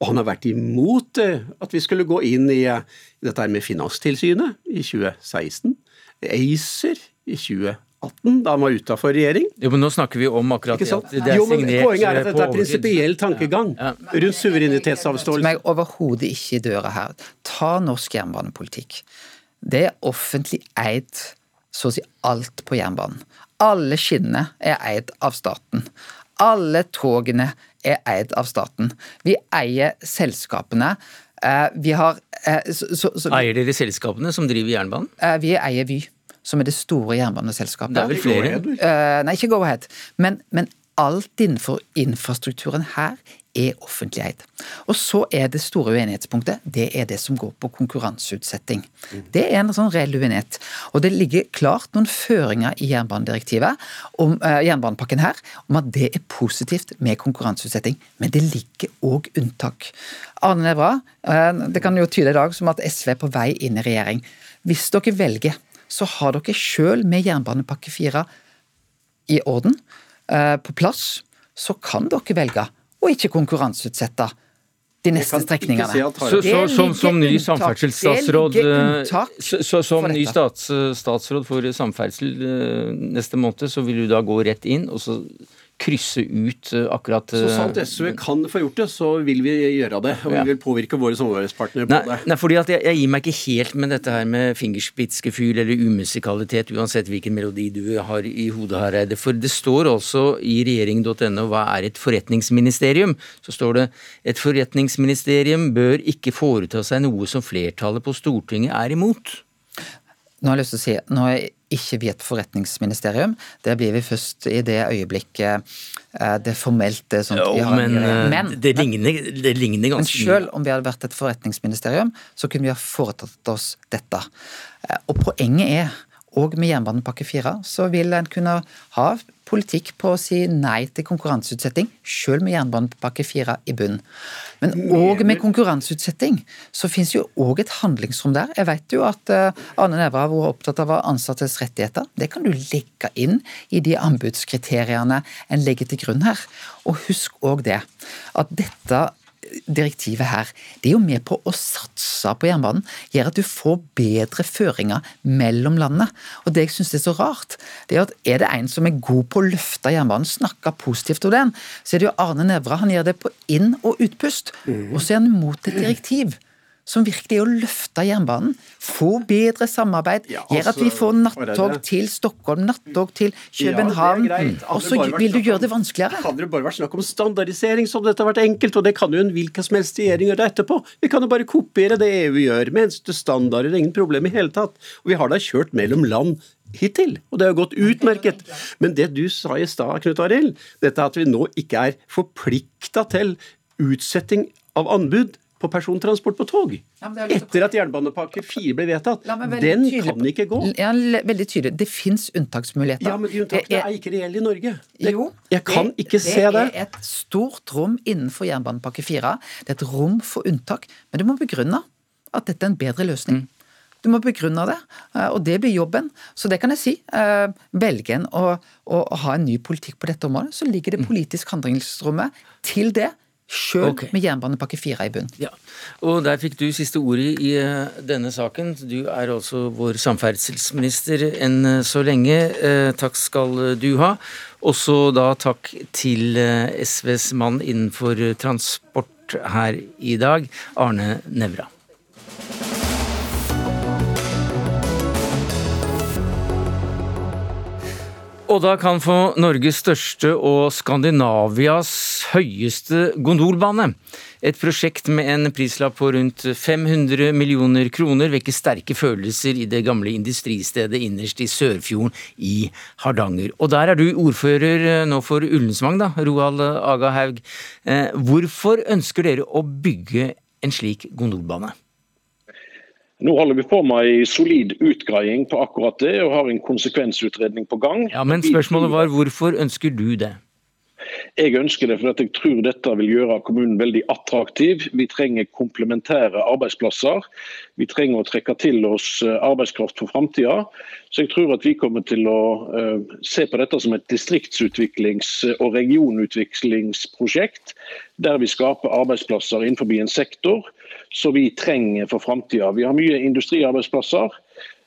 Og han har vært imot eh, at vi skulle gå inn i dette med Finanstilsynet i 2016. ACER i 2018. 2018, da han var utafor regjering. Jo, men Nå snakker vi om akkurat det at det er jo, men signert Poenget er at dette er prinsipiell tankegang ja. Ja. rundt suverenitetsavståelse. Som jeg overhodet ikke i døra her. Ta norsk jernbanepolitikk. Det er offentlig eid så å si alt på jernbanen. Alle skinnene er eid av staten. Alle togene er eid av staten. Vi eier selskapene. Eh, vi har eh, så, så, så, Eier dere selskapene som driver jernbanen? Eh, vi eier Vy som er det store jernbaneselskapet. Det er vel flere? Uh, nei, ikke Go-Ahead. Men, men, alt innenfor infrastrukturen her er offentlig eid. Og så er det store uenighetspunktet det er det som går på konkurranseutsetting. Det er en sånn reell uenighet. Og det ligger klart noen føringer i jernbanedirektivet, om, uh, jernbanepakken her, om at det er positivt med konkurranseutsetting. Men det ligger òg unntak. Arne Nævra, uh, det kan jo tyde i dag som at SV er på vei inn i regjering. Hvis dere velger så har dere sjøl med jernbanepakke 4 i orden, eh, på plass, så kan dere velge å ikke konkurranseutsette de neste strekningene. Så, så, som, som ny samferdselsstatsråd så, Som ny stats, statsråd for samferdsel eh, neste måned, så vil du da gå rett inn og så krysse ut eh, akkurat Så sant eh, SV kan få gjort det, så vil vi gjøre det. Og vi vil påvirke våre samarbeidspartnere på nei, det. Nei, fordi at jeg, jeg, gir meg ikke helt med dette her med fingerspitzgefühl eller umusikalitet, uansett hvilken melodi du har i hodet, Hareide. For det står også i regjering.no hva er et forretningsministerium? Så står det et forretningsministerium bør ikke foreta seg noe som flertallet på Stortinget er imot. Nå har jeg lyst til å si, nå er ikke vi et forretningsministerium. Det blir vi først i det øyeblikket eh, det formelt er sånn at men, eh, men, det, ligner, det ligner ganske mye. Men selv om vi hadde vært et forretningsministerium, så kunne vi ha foretatt oss dette. Eh, og poenget er og med jernbanepakke 4 så vil en kunne ha politikk på å si nei til konkurranseutsetting, selv med jernbanepakke 4 i bunn. Men òg med konkurranseutsetting så finnes jo òg et handlingsrom der. Jeg vet jo at eh, Arne Nævra har vært opptatt av ansattes rettigheter. Det kan du legge inn i de anbudskriteriene en legger til grunn her. Og husk òg det, at dette direktivet her, det er jo med på å satse på jernbanen. Gjør at du får bedre føringer mellom landene. Og det jeg syns er så rart, det er at er det en som er god på å løfte jernbanen, snakke positivt om den, så er det jo Arne Nævra. Han gjør det på inn- og utpust. Mm. Og så er han mot et direktiv som virkelig er å løfte jernbanen. Få bedre samarbeid. Ja, altså, gjør at vi altså, får nattog til Stockholm, nattog til København. Ja, og så vil du gjøre det vanskeligere. Hadde det bare vært snakk om standardisering, så hadde dette vært enkelt. Og det kan jo en hvilken som helst regjering gjøre etterpå. Vi kan jo bare kopiere det EU gjør, med eneste standarder. Ingen problem i hele tatt. Og vi har da kjørt mellom land hittil, og det har gått utmerket. Men det du sa i stad, Knut Arild, dette at vi nå ikke er forplikta til utsetting av anbud på persontransport på tog. Ja, Etter at jernbanepakke 4 ble vedtatt. Den kan ikke gå. Ja, veldig tydelig. Det fins unntaksmuligheter. Ja, Men de unntakene er ikke reelle i Norge. Det, jo, jeg kan det, ikke se det. Det er et stort rom innenfor jernbanepakke 4. Det er et rom for unntak. Men du må begrunne at dette er en bedre løsning. Mm. Du må begrunne det, eh, og det blir jobben. Så det kan jeg si. Eh, velger en å, å, ha en ny politikk på dette området, så ligger det mm. politisk handlingsrommet til det Sjøl okay. med jernbanepakke 4 i bunn. Ja. Og der fikk du siste ordet i uh, denne saken. Du er altså vår samferdselsminister enn uh, så lenge. Uh, takk skal du ha. Også da takk til SVs mann innenfor transport her i dag, Arne Nevra. Odda kan få Norges største og Skandinavias høyeste gondolbane. Et prosjekt med en prislapp på rundt 500 millioner kroner vekker sterke følelser i det gamle industristedet innerst i Sørfjorden i Hardanger. Og der er du ordfører nå for Ullensvang, da, Roald Aga Haug. Eh, hvorfor ønsker dere å bygge en slik gondolbane? Nå holder vi på med en solid utgreiing på akkurat det, og har en konsekvensutredning på gang. Ja, Men spørsmålet var hvorfor ønsker du det? Jeg ønsker det fordi jeg tror dette vil gjøre kommunen veldig attraktiv. Vi trenger komplementære arbeidsplasser. Vi trenger å trekke til oss eh, arbeidskraft for framtida. Så jeg tror at vi kommer til å uh, se på dette som et distriktsutviklings- og regionutviklingsprosjekt, der vi skaper arbeidsplasser innenfor en sektor som vi trenger for framtida. Vi har mye industriarbeidsplasser.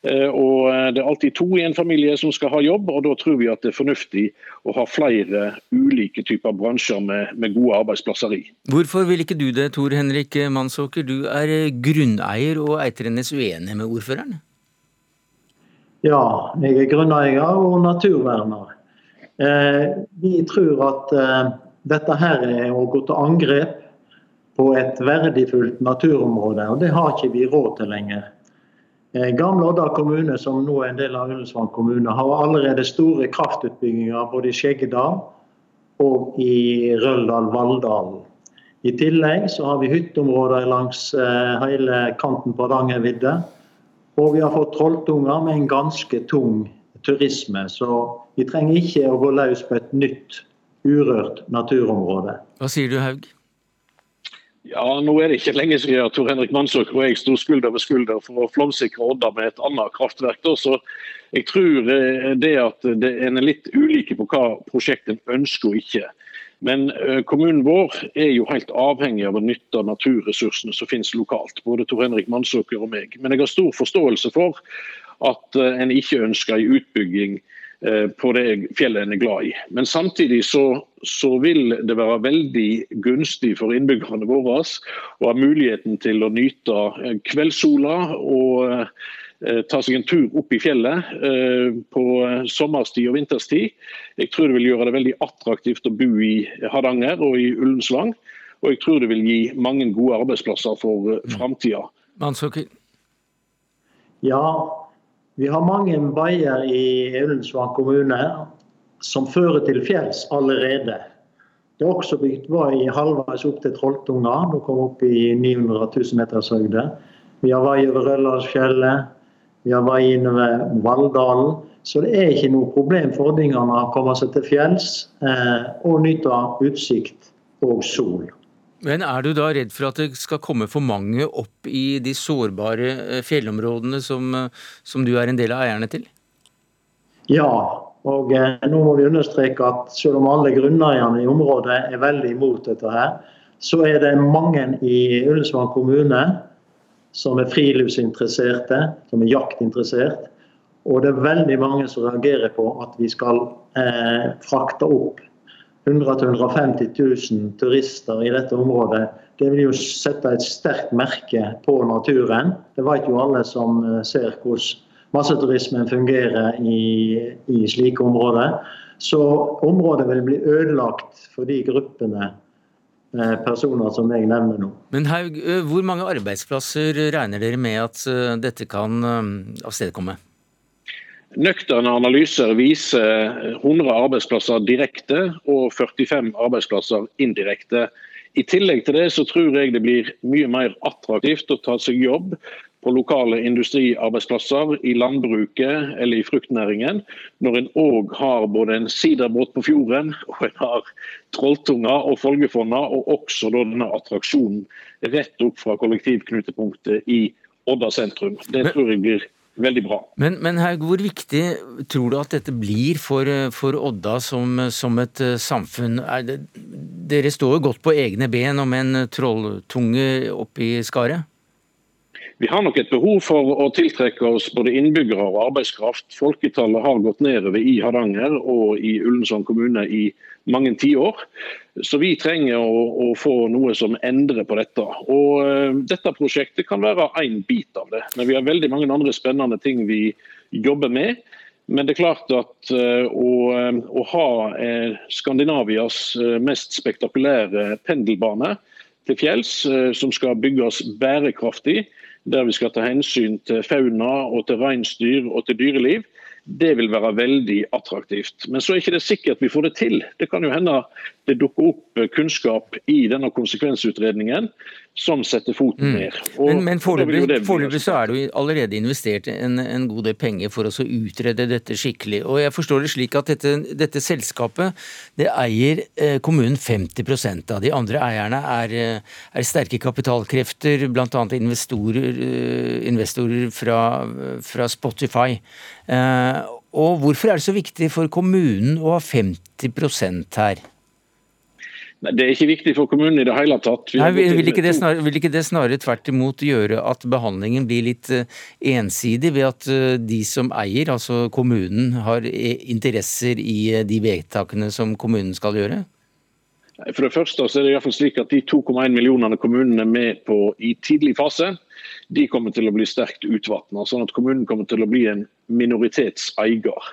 Eh, og eh, Det er alltid to i en familie som skal ha jobb, og da tror vi at det er fornuftig å ha flere ulike typer bransjer med, med gode arbeidsplasser i. Hvorfor vil ikke du det, Tor Henrik Mansåker? Du er eh, grunneier og Eitrenes uenig med ordføreren? Ja, jeg er grunneier og naturverner. vi tror at dette her er å gå til angrep på et verdifullt naturområde, og det har ikke vi råd til lenger. Eh, Gamle Odda kommune, som nå er en del av Ullensvang kommune, har allerede store kraftutbygginger både i Skjeggedal og i Røldal-Valldalen. I tillegg så har vi hytteområder langs eh, hele kanten på Hardangervidda. Og vi har fått Trolltunga med en ganske tung turisme. Så vi trenger ikke å gå løs på et nytt urørt naturområde. Hva sier du, Haug? Ja, Nå er det ikke lenge siden Tor Henrik Mansåker og jeg sto skulder ved skulder for å flomsikre Odda med et annet kraftverk. Da. Så jeg tror eh, det at det en er litt ulike på hva prosjektet ønsker og ikke. Men eh, kommunen vår er jo helt avhengig av å nytte naturressursene som finnes lokalt. Både Tor Henrik Mansåker og meg. Men jeg har stor forståelse for at eh, en ikke ønsker en utbygging på det fjellet en er glad i. Men samtidig så, så, vil det være veldig gunstig for innbyggerne våre å ha muligheten til å nyte eh, kveldssola og eh, ta seg en tur opp i fjellet på sommerstid og vinterstid. Jeg tror det vil gjøre det veldig attraktivt å bo i Hardanger og i Ullensvang. Og jeg tror det vil gi mange gode arbeidsplasser for framtida. Ja, vi har mange veier i Ullensvang kommune som fører til fjells allerede. Det er også bygd vei halvveis opp til Trolltunga, nå kom opp i 900 000 meters høyde. Vi har vei over Røldalsfjellet. Vi har vei innover Valldalen. Så det er ikke noe problem for ordningene å komme seg til fjells eh, og nyte utsikt og sol. Men er du da redd for at det skal komme for mange opp i de sårbare eh, fjellområdene som, eh, som du er en del av eierne til? Ja, og eh, nå må vi understreke at selv om alle grunneierne i området er veldig imot dette, her, så er det mange i Ullensvang kommune som er friluftsinteresserte, som er jaktinteressert. Og det er veldig mange som reagerer på at vi skal eh, frakte opp 100 000-150 000 turister i dette området. Det vil jo sette et sterkt merke på naturen. Det vet jo alle som eh, ser hvordan masseturismen fungerer i, i slike områder. Så området vil bli ødelagt for de gruppene Eh, personer som jeg nevner nå. Men Haug, eh, hvor mange arbeidsplasser regner dere med at dette kan avstedkomme? Nøkterne analyser viser 100 arbeidsplasser direkte og 45 arbeidsplasser indirekte. I tillegg til det så tror jeg det blir mye mer attraktivt å ta seg jobb på lokale industriarbeidsplasser, i landbruket eller i fruktnæringen, når en òg har både en siderbåt på fjorden, og en har Trolltunga og Folgefonna, og også denne attraksjonen rett opp fra kollektivknutepunktet i Odda sentrum. Det tror jeg blir veldig bra. Men, men Haug, hvor viktig tror du at dette blir for, for Odda som, som, et eh, samfunn? Det, dere står jo godt på egne ben og med en trolltunge oppi skaret? Vi har nok et behov for å tiltrekke oss både innbyggere og arbeidskraft. Folketallet har gått nedover i Hardanger og i Ullensand kommune i mange tiår. Så vi trenger å, å, få noe som endrer på dette. Og uh, Dette prosjektet kan være én bit av det. Men vi har veldig mange andre spennende ting vi jobber med. Men det er klart at uh, å, uh, å, ha Skandinavias mest spektakulære pendelbane til fjells, som skal bygges bærekraftig, der vi skal ta hensyn til fauna og til reinsdyr og til dyreliv, det vil være veldig attraktivt. Men så er ikke det sikkert vi får det til. Det kan jo hende det dukker opp kunnskap i denne konsekvensutredningen som setter foten mm. ned. Og men men foreløpig så er det jo allerede investert en, en, god del penger for å utrede dette skikkelig. Og jeg forstår det slik at dette, dette selskapet det eier eh, kommunen 50% av. De andre eierne er, eh, er sterke kapitalkrefter, bl.a. Investorer, eh, investorer fra, fra Spotify. Eh, og hvorfor er det så viktig for kommunen å ha 50% her? Det er ikke viktig for kommunen i det hele tatt. Nei, vil, ikke det snarere, vil ikke det snarere tvert imot gjøre at behandlingen blir litt eh, ensidig, ved at eh, de som eier, altså kommunen, har interesser i eh, de vedtakene som kommunen skal gjøre? For det første så er det i hvert fall slik at De 2,1 millionene kommunene er med på i tidlig fase, de kommer til å bli sterkt utvatna. Sånn at kommunen kommer til å bli en minoritetseier.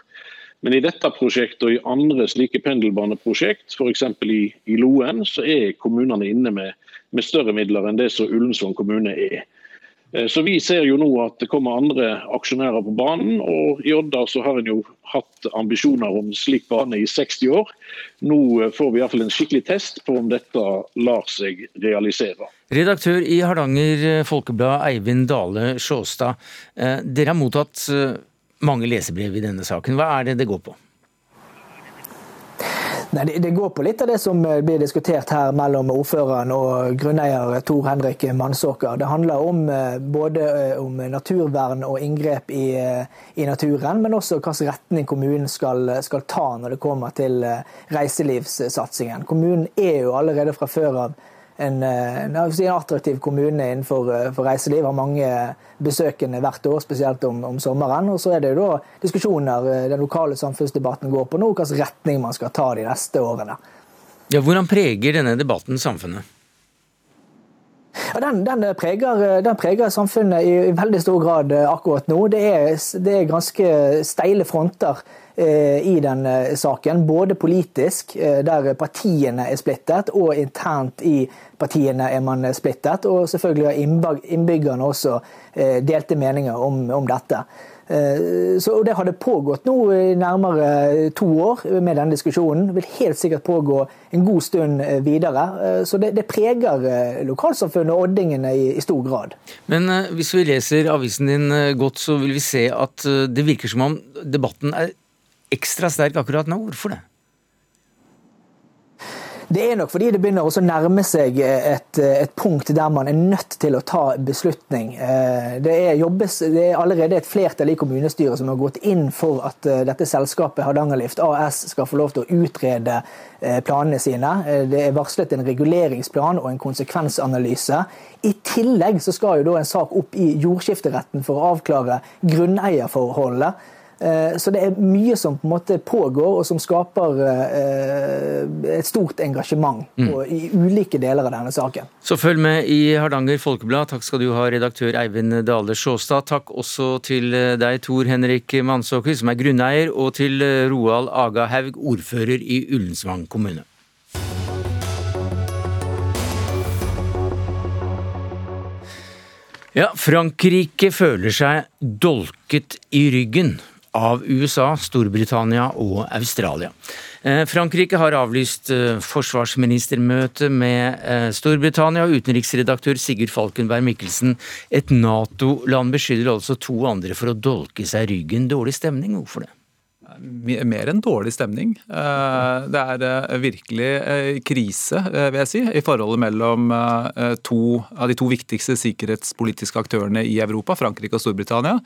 Men i dette prosjektet og i andre slike pendelbaneprosjekt, f.eks. I, i Loen, så er kommunene inne med, med større midler enn det som Ullensvang kommune er. Eh, så Vi ser jo nå at det kommer andre aksjonærer på banen. og I Odda så har en jo hatt ambisjoner om slik bane i 60 år. Nå eh, får vi i hvert fall en skikkelig test på om dette lar seg realisere. Redaktør i Hardanger Folkeblad, Eivind Dale Sjåstad. Eh, dere har mottatt mange lesebrev i denne saken. Hva er det det går på? Nei, det, går på litt av det som eh, blir diskutert her mellom ordføreren og grunneier Tor Henrik Mannsåker. Det handler om eh, både eh, om naturvern og inngrep i, i naturen, men også hvilken retning kommunen skal, skal, ta når det kommer til reiselivssatsingen. Kommunen er jo allerede fra før av en, en, en, attraktiv kommune innenfor eh, reiseliv. Har mange besøkende hvert år, spesielt om, om, sommeren. Og så er det jo da diskusjoner eh, den lokale samfunnsdebatten går på nå, hvilken retning man skal ta de neste årene. Ja, Hvordan preger denne debatten samfunnet? Ja, den, den, preger, den, preger, samfunnet i, i, veldig stor grad akkurat nå. Det er, det er ganske steile fronter Eh, i den eh, saken. Både politisk, eh, der partiene er splittet, og internt i partiene er man splittet. Og selvfølgelig har innbyggerne også delte meninger om, om dette. Så, og Det hadde pågått nå i nærmere to år med denne diskusjonen. Vil helt sikkert pågå en god stund videre. Så det, det preger lokalsamfunnet og oddingene i, i, stor grad. Men hvis vi leser avisen din godt, så vil vi se at det virker som om debatten er ekstra sterk akkurat nå. Hvorfor det? Det er nok fordi det begynner å nærme seg et, et, punkt der man er nødt til å ta beslutning. Eh, det er, jobbes, det er, allerede et flertall i kommunestyret som har gått inn for at eh, dette selskapet Hardangerlift AS skal få lov til å utrede eh, planene sine. Det er varslet en reguleringsplan og en konsekvensanalyse. I tillegg så skal jo da en sak opp i jordskifteretten for å avklare grunneierforholdet. Eh, så det er mye som på en måte pågår, og som skaper eh, et stort engasjement mm. i ulike deler av denne saken. Så følg med i Hardanger Folkeblad. Takk skal du ha, redaktør Eivind Dale Sjåstad. Takk også til eh, deg, Tor Henrik Mansåker, som er grunneier, og til Roald Aga Haug, ordfører i Ullensvang kommune. Ja, Frankrike føler seg dolket i ryggen av USA, Storbritannia og Australia. Eh, Frankrike har avlyst eh, forsvarsministermøte med eh, Storbritannia, og utenriksredaktør Sigurd Falkenberg Mikkelsen. Et Nato-land beskylder altså to andre for å dolke seg ryggen. Dårlig stemning, hvorfor det? Mer enn dårlig stemning. Det er virkelig krise, vil jeg si, i forholdet mellom to av de to viktigste sikkerhetspolitiske aktørene i Europa, Frankrike og Storbritannia.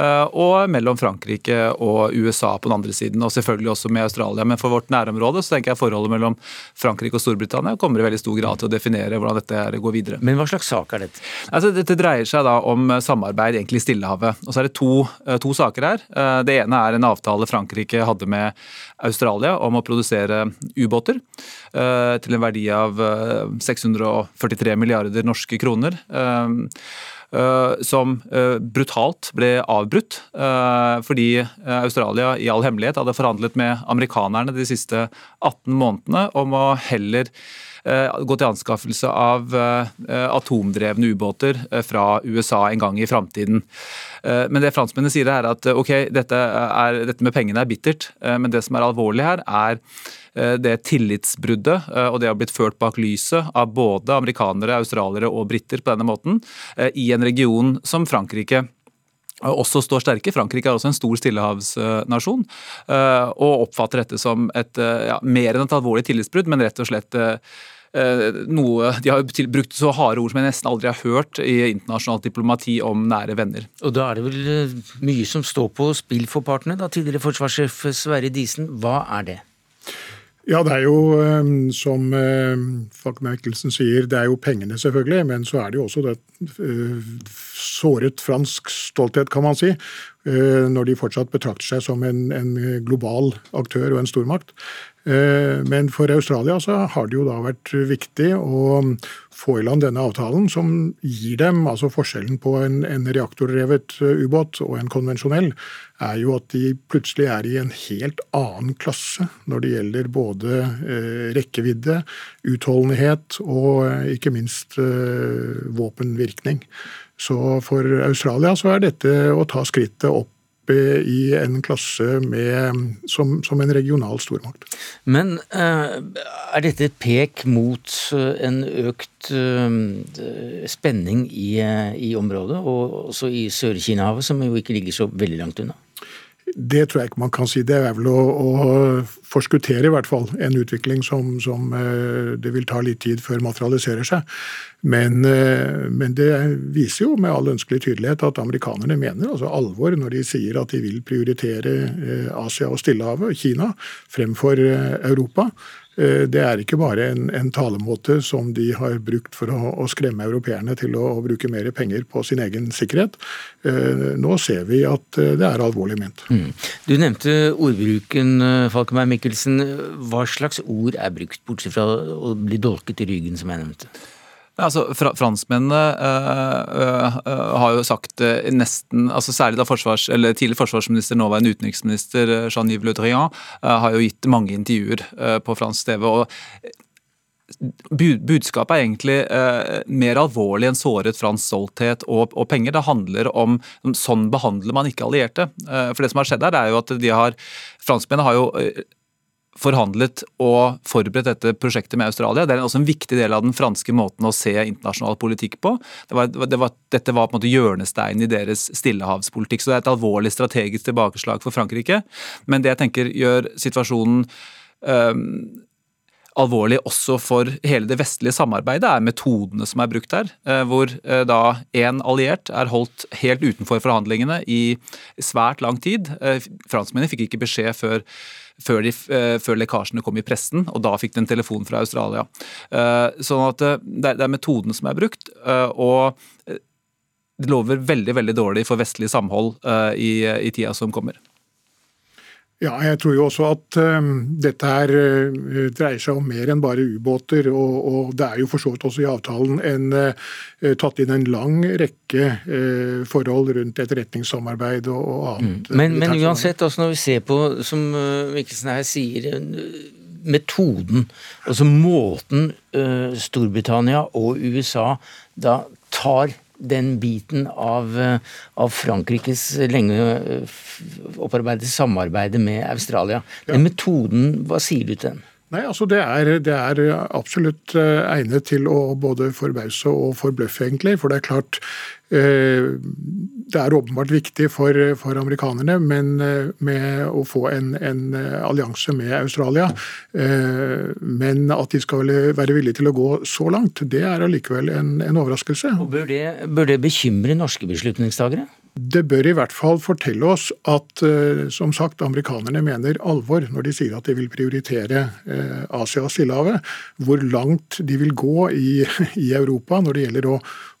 Eh, og mellom Frankrike og USA på den andre siden, og selvfølgelig også med Australia. Men for vårt nærområde så tenker jeg forholdet mellom Frankrike og Storbritannia kommer i veldig stor grad til å definere hvordan dette går videre. Men hva slags sak er dette? Altså, dette dreier seg da om samarbeid egentlig i Stillehavet. Og så er det to, eh, to saker her. Eh, det ene er en avtale Frankrike hadde med Australia om å produsere ubåter til en verdi av 643 milliarder norske kroner. Eh, som eh, brutalt ble avbrutt eh, fordi Australia i all hemmelighet hadde forhandlet med amerikanerne de siste 18 månedene om å heller gå til anskaffelse av atomdrevne ubåter fra USA en gang i framtiden. Men det franskmennene sier er at ok, dette, er, dette med pengene er bittert, men det som er alvorlig her, er Eh, det tillitsbruddet eh, og det har blitt ført bak lyset av både amerikanere, australiere og briter på denne måten, eh, i en region som Frankrike også står sterke. Frankrike er også en stor stillehavsnasjon og oppfatter dette som et, ja, mer enn et alvorlig tillitsbrudd, men rett og slett noe De har brukt så harde ord som jeg nesten aldri har hørt i internasjonalt diplomati om nære venner. Og Da er det vel mye som står på spill for partene, da, tidligere forsvarssjef Sverre Disen. Hva er det? Ja, det er jo ehm, som Falk Mikkelsen sier, det er jo pengene selvfølgelig, men så er det jo også det eh, såret fransk stolthet, kan man si. Eh, når de fortsatt betrakter seg som en, en global aktør og en stormakt. Eh, men for Australia så har det jo da vært viktig å få i land denne avtalen, som gir dem altså Forskjellen på en, en reaktordrevet eh, ubåt og en konvensjonell er jo at de plutselig er i en helt annen klasse når det gjelder både rekkevidde, utholdenhet og ikke minst våpenvirkning. Så for Australia så er dette å ta skrittet opp i en klasse med, som, som, en regional stormakt. Men uh, er dette et pek mot uh, en økt uh, spenning i, i, området, og også i Sør-Kina-havet, som jo ikke ligger så veldig langt unna? Det tror jeg ikke man kan si. Det er vel å, å forskuttere i hvert fall en utvikling som, som, det vil ta litt tid før materialiserer seg. Men, eh, men, det viser jo med all ønskelig tydelighet at amerikanerne mener altså alvor når de sier at de vil prioritere eh, Asia og Stillehavet og Kina fremfor eh, Europa. Det er ikke bare en, en, talemåte som de har brukt for å, å skremme europeerne til å, å, bruke mer penger på sin egen sikkerhet. Nå ser vi at det er alvorlig ment. Mm. Du nevnte ordbruken, Falkenberg Mikkelsen. Hva slags ord er brukt, bortsett fra å bli dolket i ryggen, som jeg nevnte? Altså, Franskmennene øh, øh, har jo sagt øh, nesten altså Særlig da forsvars, eller tidligere forsvarsminister, nåværende utenriksminister Jean-Yves Le Drian har jo gitt mange intervjuer på fransk TV. og budskapet er egentlig mer alvorlig enn såret fransk stolthet og, og, penger. Det handler om sånn behandler man ikke allierte. For det som har skjedd her, er jo at de har Franskmennene har jo forhandlet og forberedt dette prosjektet med Australia. Det er også en viktig del av den franske måten å se internasjonal politikk på. Det var, det var, dette var på en måte hjørnesteinen i deres stillehavspolitikk. Så det er et alvorlig strategisk tilbakeslag for Frankrike. Men det jeg tenker gjør situasjonen um, alvorlig også for hele det vestlige samarbeidet, er metodene som er brukt her. Eh, hvor eh, da én alliert er holdt helt utenfor forhandlingene i svært lang tid. Eh, franskmennene fikk ikke beskjed før før, de, før, lekkasjene kom i pressen, og da fikk de en telefon fra Australia. Sånn at det er metoden som er brukt, og det lover veldig veldig dårlig for vestlig samhold i, i tida som kommer. Ja, jeg tror jo også at uh, dette her uh, dreier seg om mer enn bare ubåter. Og, og, det er jo for så vidt også i avtalen en, uh, tatt inn en lang rekke forhold rundt etterretningssamarbeid og, og annet. Mm. Men, men, uansett, altså når vi ser på, som Mikkelsen her sier, metoden, altså måten Storbritannia og USA da tar den biten av, eh, av Frankrikes lenge eh, opparbeidede samarbeid med Australia. Den metoden, hva sier du til den? Nei, altså det er, det er, absolutt eh, egnet til å både forbause og forbløffe, egentlig. For det er klart eh, Det er åpenbart viktig for, for amerikanerne men eh, med å få en, en allianse med Australia. Men at de skal være villige til å gå så langt, det er allikevel en, en overraskelse. Og bør det, bør det bekymre norske beslutningstagere? Det bør i hvert fall fortelle oss at eh, som sagt, amerikanerne mener alvor når de sier at de vil prioritere eh, Asia og Stillehavet. Hvor langt de vil gå i, *laughs* i Europa når det gjelder å,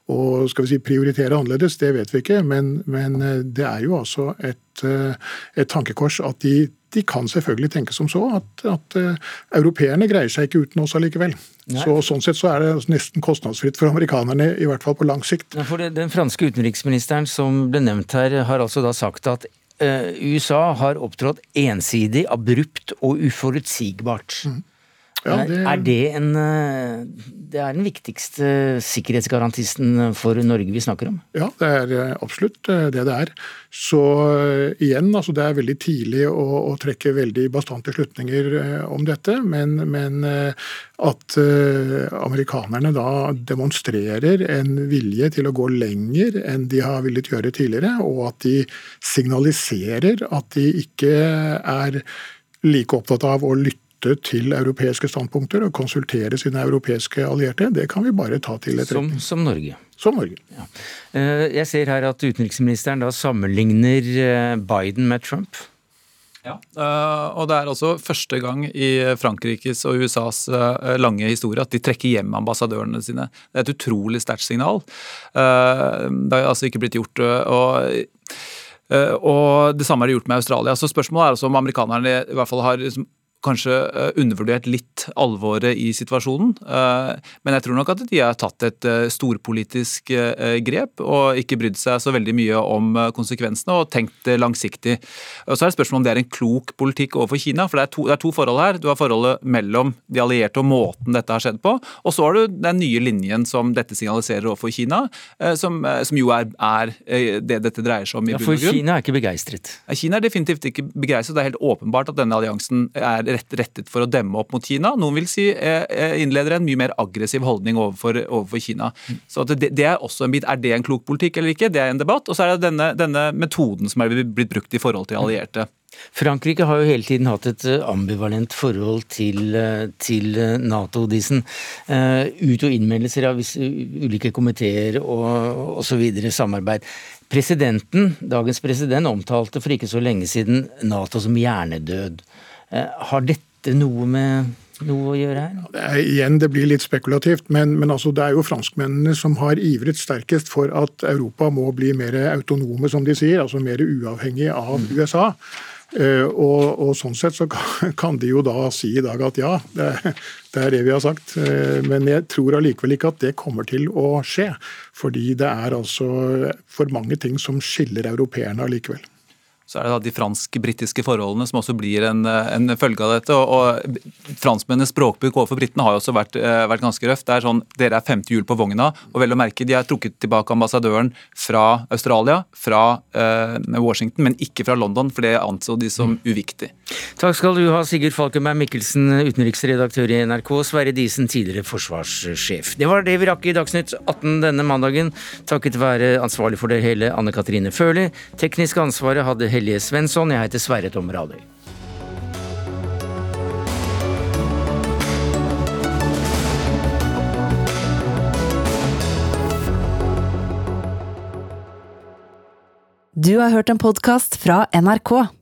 å si, prioritere annerledes, det vet vi ikke. Men, men eh, det er jo altså et, et tankekors at de de kan selvfølgelig tenke som så at, at uh, europeerne greier seg ikke uten oss allikevel. Så, sånn sett så er det nesten kostnadsfritt for amerikanerne, i hvert fall på lang sikt. Ja, det, Den franske utenriksministeren som ble nevnt her, har altså da sagt at uh, USA har opptrådt ensidig, abrupt og uforutsigbart. Mm. Ja, det... Er det en eh, Det er den viktigste sikkerhetsgarantisten for Norge vi snakker om? Ja, det er eh, absolutt det det er. Så eh, igjen, altså det er veldig tidlig å, å trekke veldig bastante slutninger om dette. Men, men at amerikanerne da demonstrerer en vilje til å gå lenger enn de har villet gjøre tidligere, og at de signaliserer at de ikke er like opptatt av å lytte lytte til europeiske standpunkter og konsultere sine europeiske allierte, det kan vi bare ta til etterretning. Som, som Norge. Som Norge. Ja. Eh, jeg ser her at utenriksministeren da sammenligner eh, Biden med Trump. Ja, eh, og det er også første gang i Frankrikes og USAs lange historie at de trekker hjem ambassadørene sine. Det er et utrolig sterkt signal. Det har altså ikke blitt gjort. og og Det samme er det gjort med Australia. Så Spørsmålet er altså om amerikanerne i hvert fall har liksom kanskje eh, undervurdert litt alvoret i situasjonen. Eh, men jeg tror nok at de har tatt et eh, storpolitisk grep og ikke brydd seg så veldig mye om konsekvensene og tenkt langsiktig. Og Så er det spørsmål om det er en klok politikk overfor Kina. For det er, to, det er to forhold her. Du har forholdet mellom de allierte og måten dette har skjedd på. Og så har du den nye linjen som dette signaliserer overfor Kina, som, som jo er, er, det dette dreier seg om. i bunn og grunn. ja, For Kina er ikke begeistret? Kina er definitivt ikke begeistret. Det er helt åpenbart at denne alliansen er rett, rettet for å demme opp mot Kina. Noen vil si eh, eh, innleder en mye mer aggressiv holdning overfor, overfor Kina. Så det, det, er også en bit. Er det en klok politikk eller ikke? Det er en debatt. Og så er det denne, denne metoden som er blitt brukt i forhold til allierte. Frankrike har jo hele tiden hatt et eh, ambivalent forhold til, til Nato. Disen. Uh, ut- og innmeldelser av ulike komiteer og osv. samarbeid. Presidenten, Dagens president omtalte for ikke så lenge siden Nato som hjernedød. Eh, har dette noe med noe å gjøre her? Det er, igjen, det blir litt spekulativt, men, men altså, det er jo franskmennene som har ivret sterkest for at Europa må bli mer autonome, som de sier, altså mer uavhengig av mm. USA. Uh, og, og, sånn sett så kan, de jo da si i dag at ja, det, det er det vi har sagt. Uh, men jeg tror allikevel ikke at det kommer til å skje. Fordi det er altså for mange ting som skiller europeerne allikevel. Så er det da de fransk-britiske forholdene som også blir en, en følge av dette. og, og Franskmennenes språkbruk overfor britene har jo også vært, eh, vært, ganske røft. Det er sånn, Dere er femte hjul på vogna, og vel å merke, de har trukket tilbake ambassadøren fra Australia, fra eh, Washington, men ikke fra London, for det anså de som uviktig. Takk skal du ha, Sigurd Falkenberg Mikkelsen, utenriksredaktør i NRK, Sverre Disen, tidligere forsvarssjef. Det var det vi rakk i Dagsnytt 18 denne mandagen, takket være ansvarlig for det hele Anne Katrine Førli. Teknisk ansvaret hadde Helje Svensson, jeg heter Sverre Tom Radøy. Du har hørt en podkast fra NRK.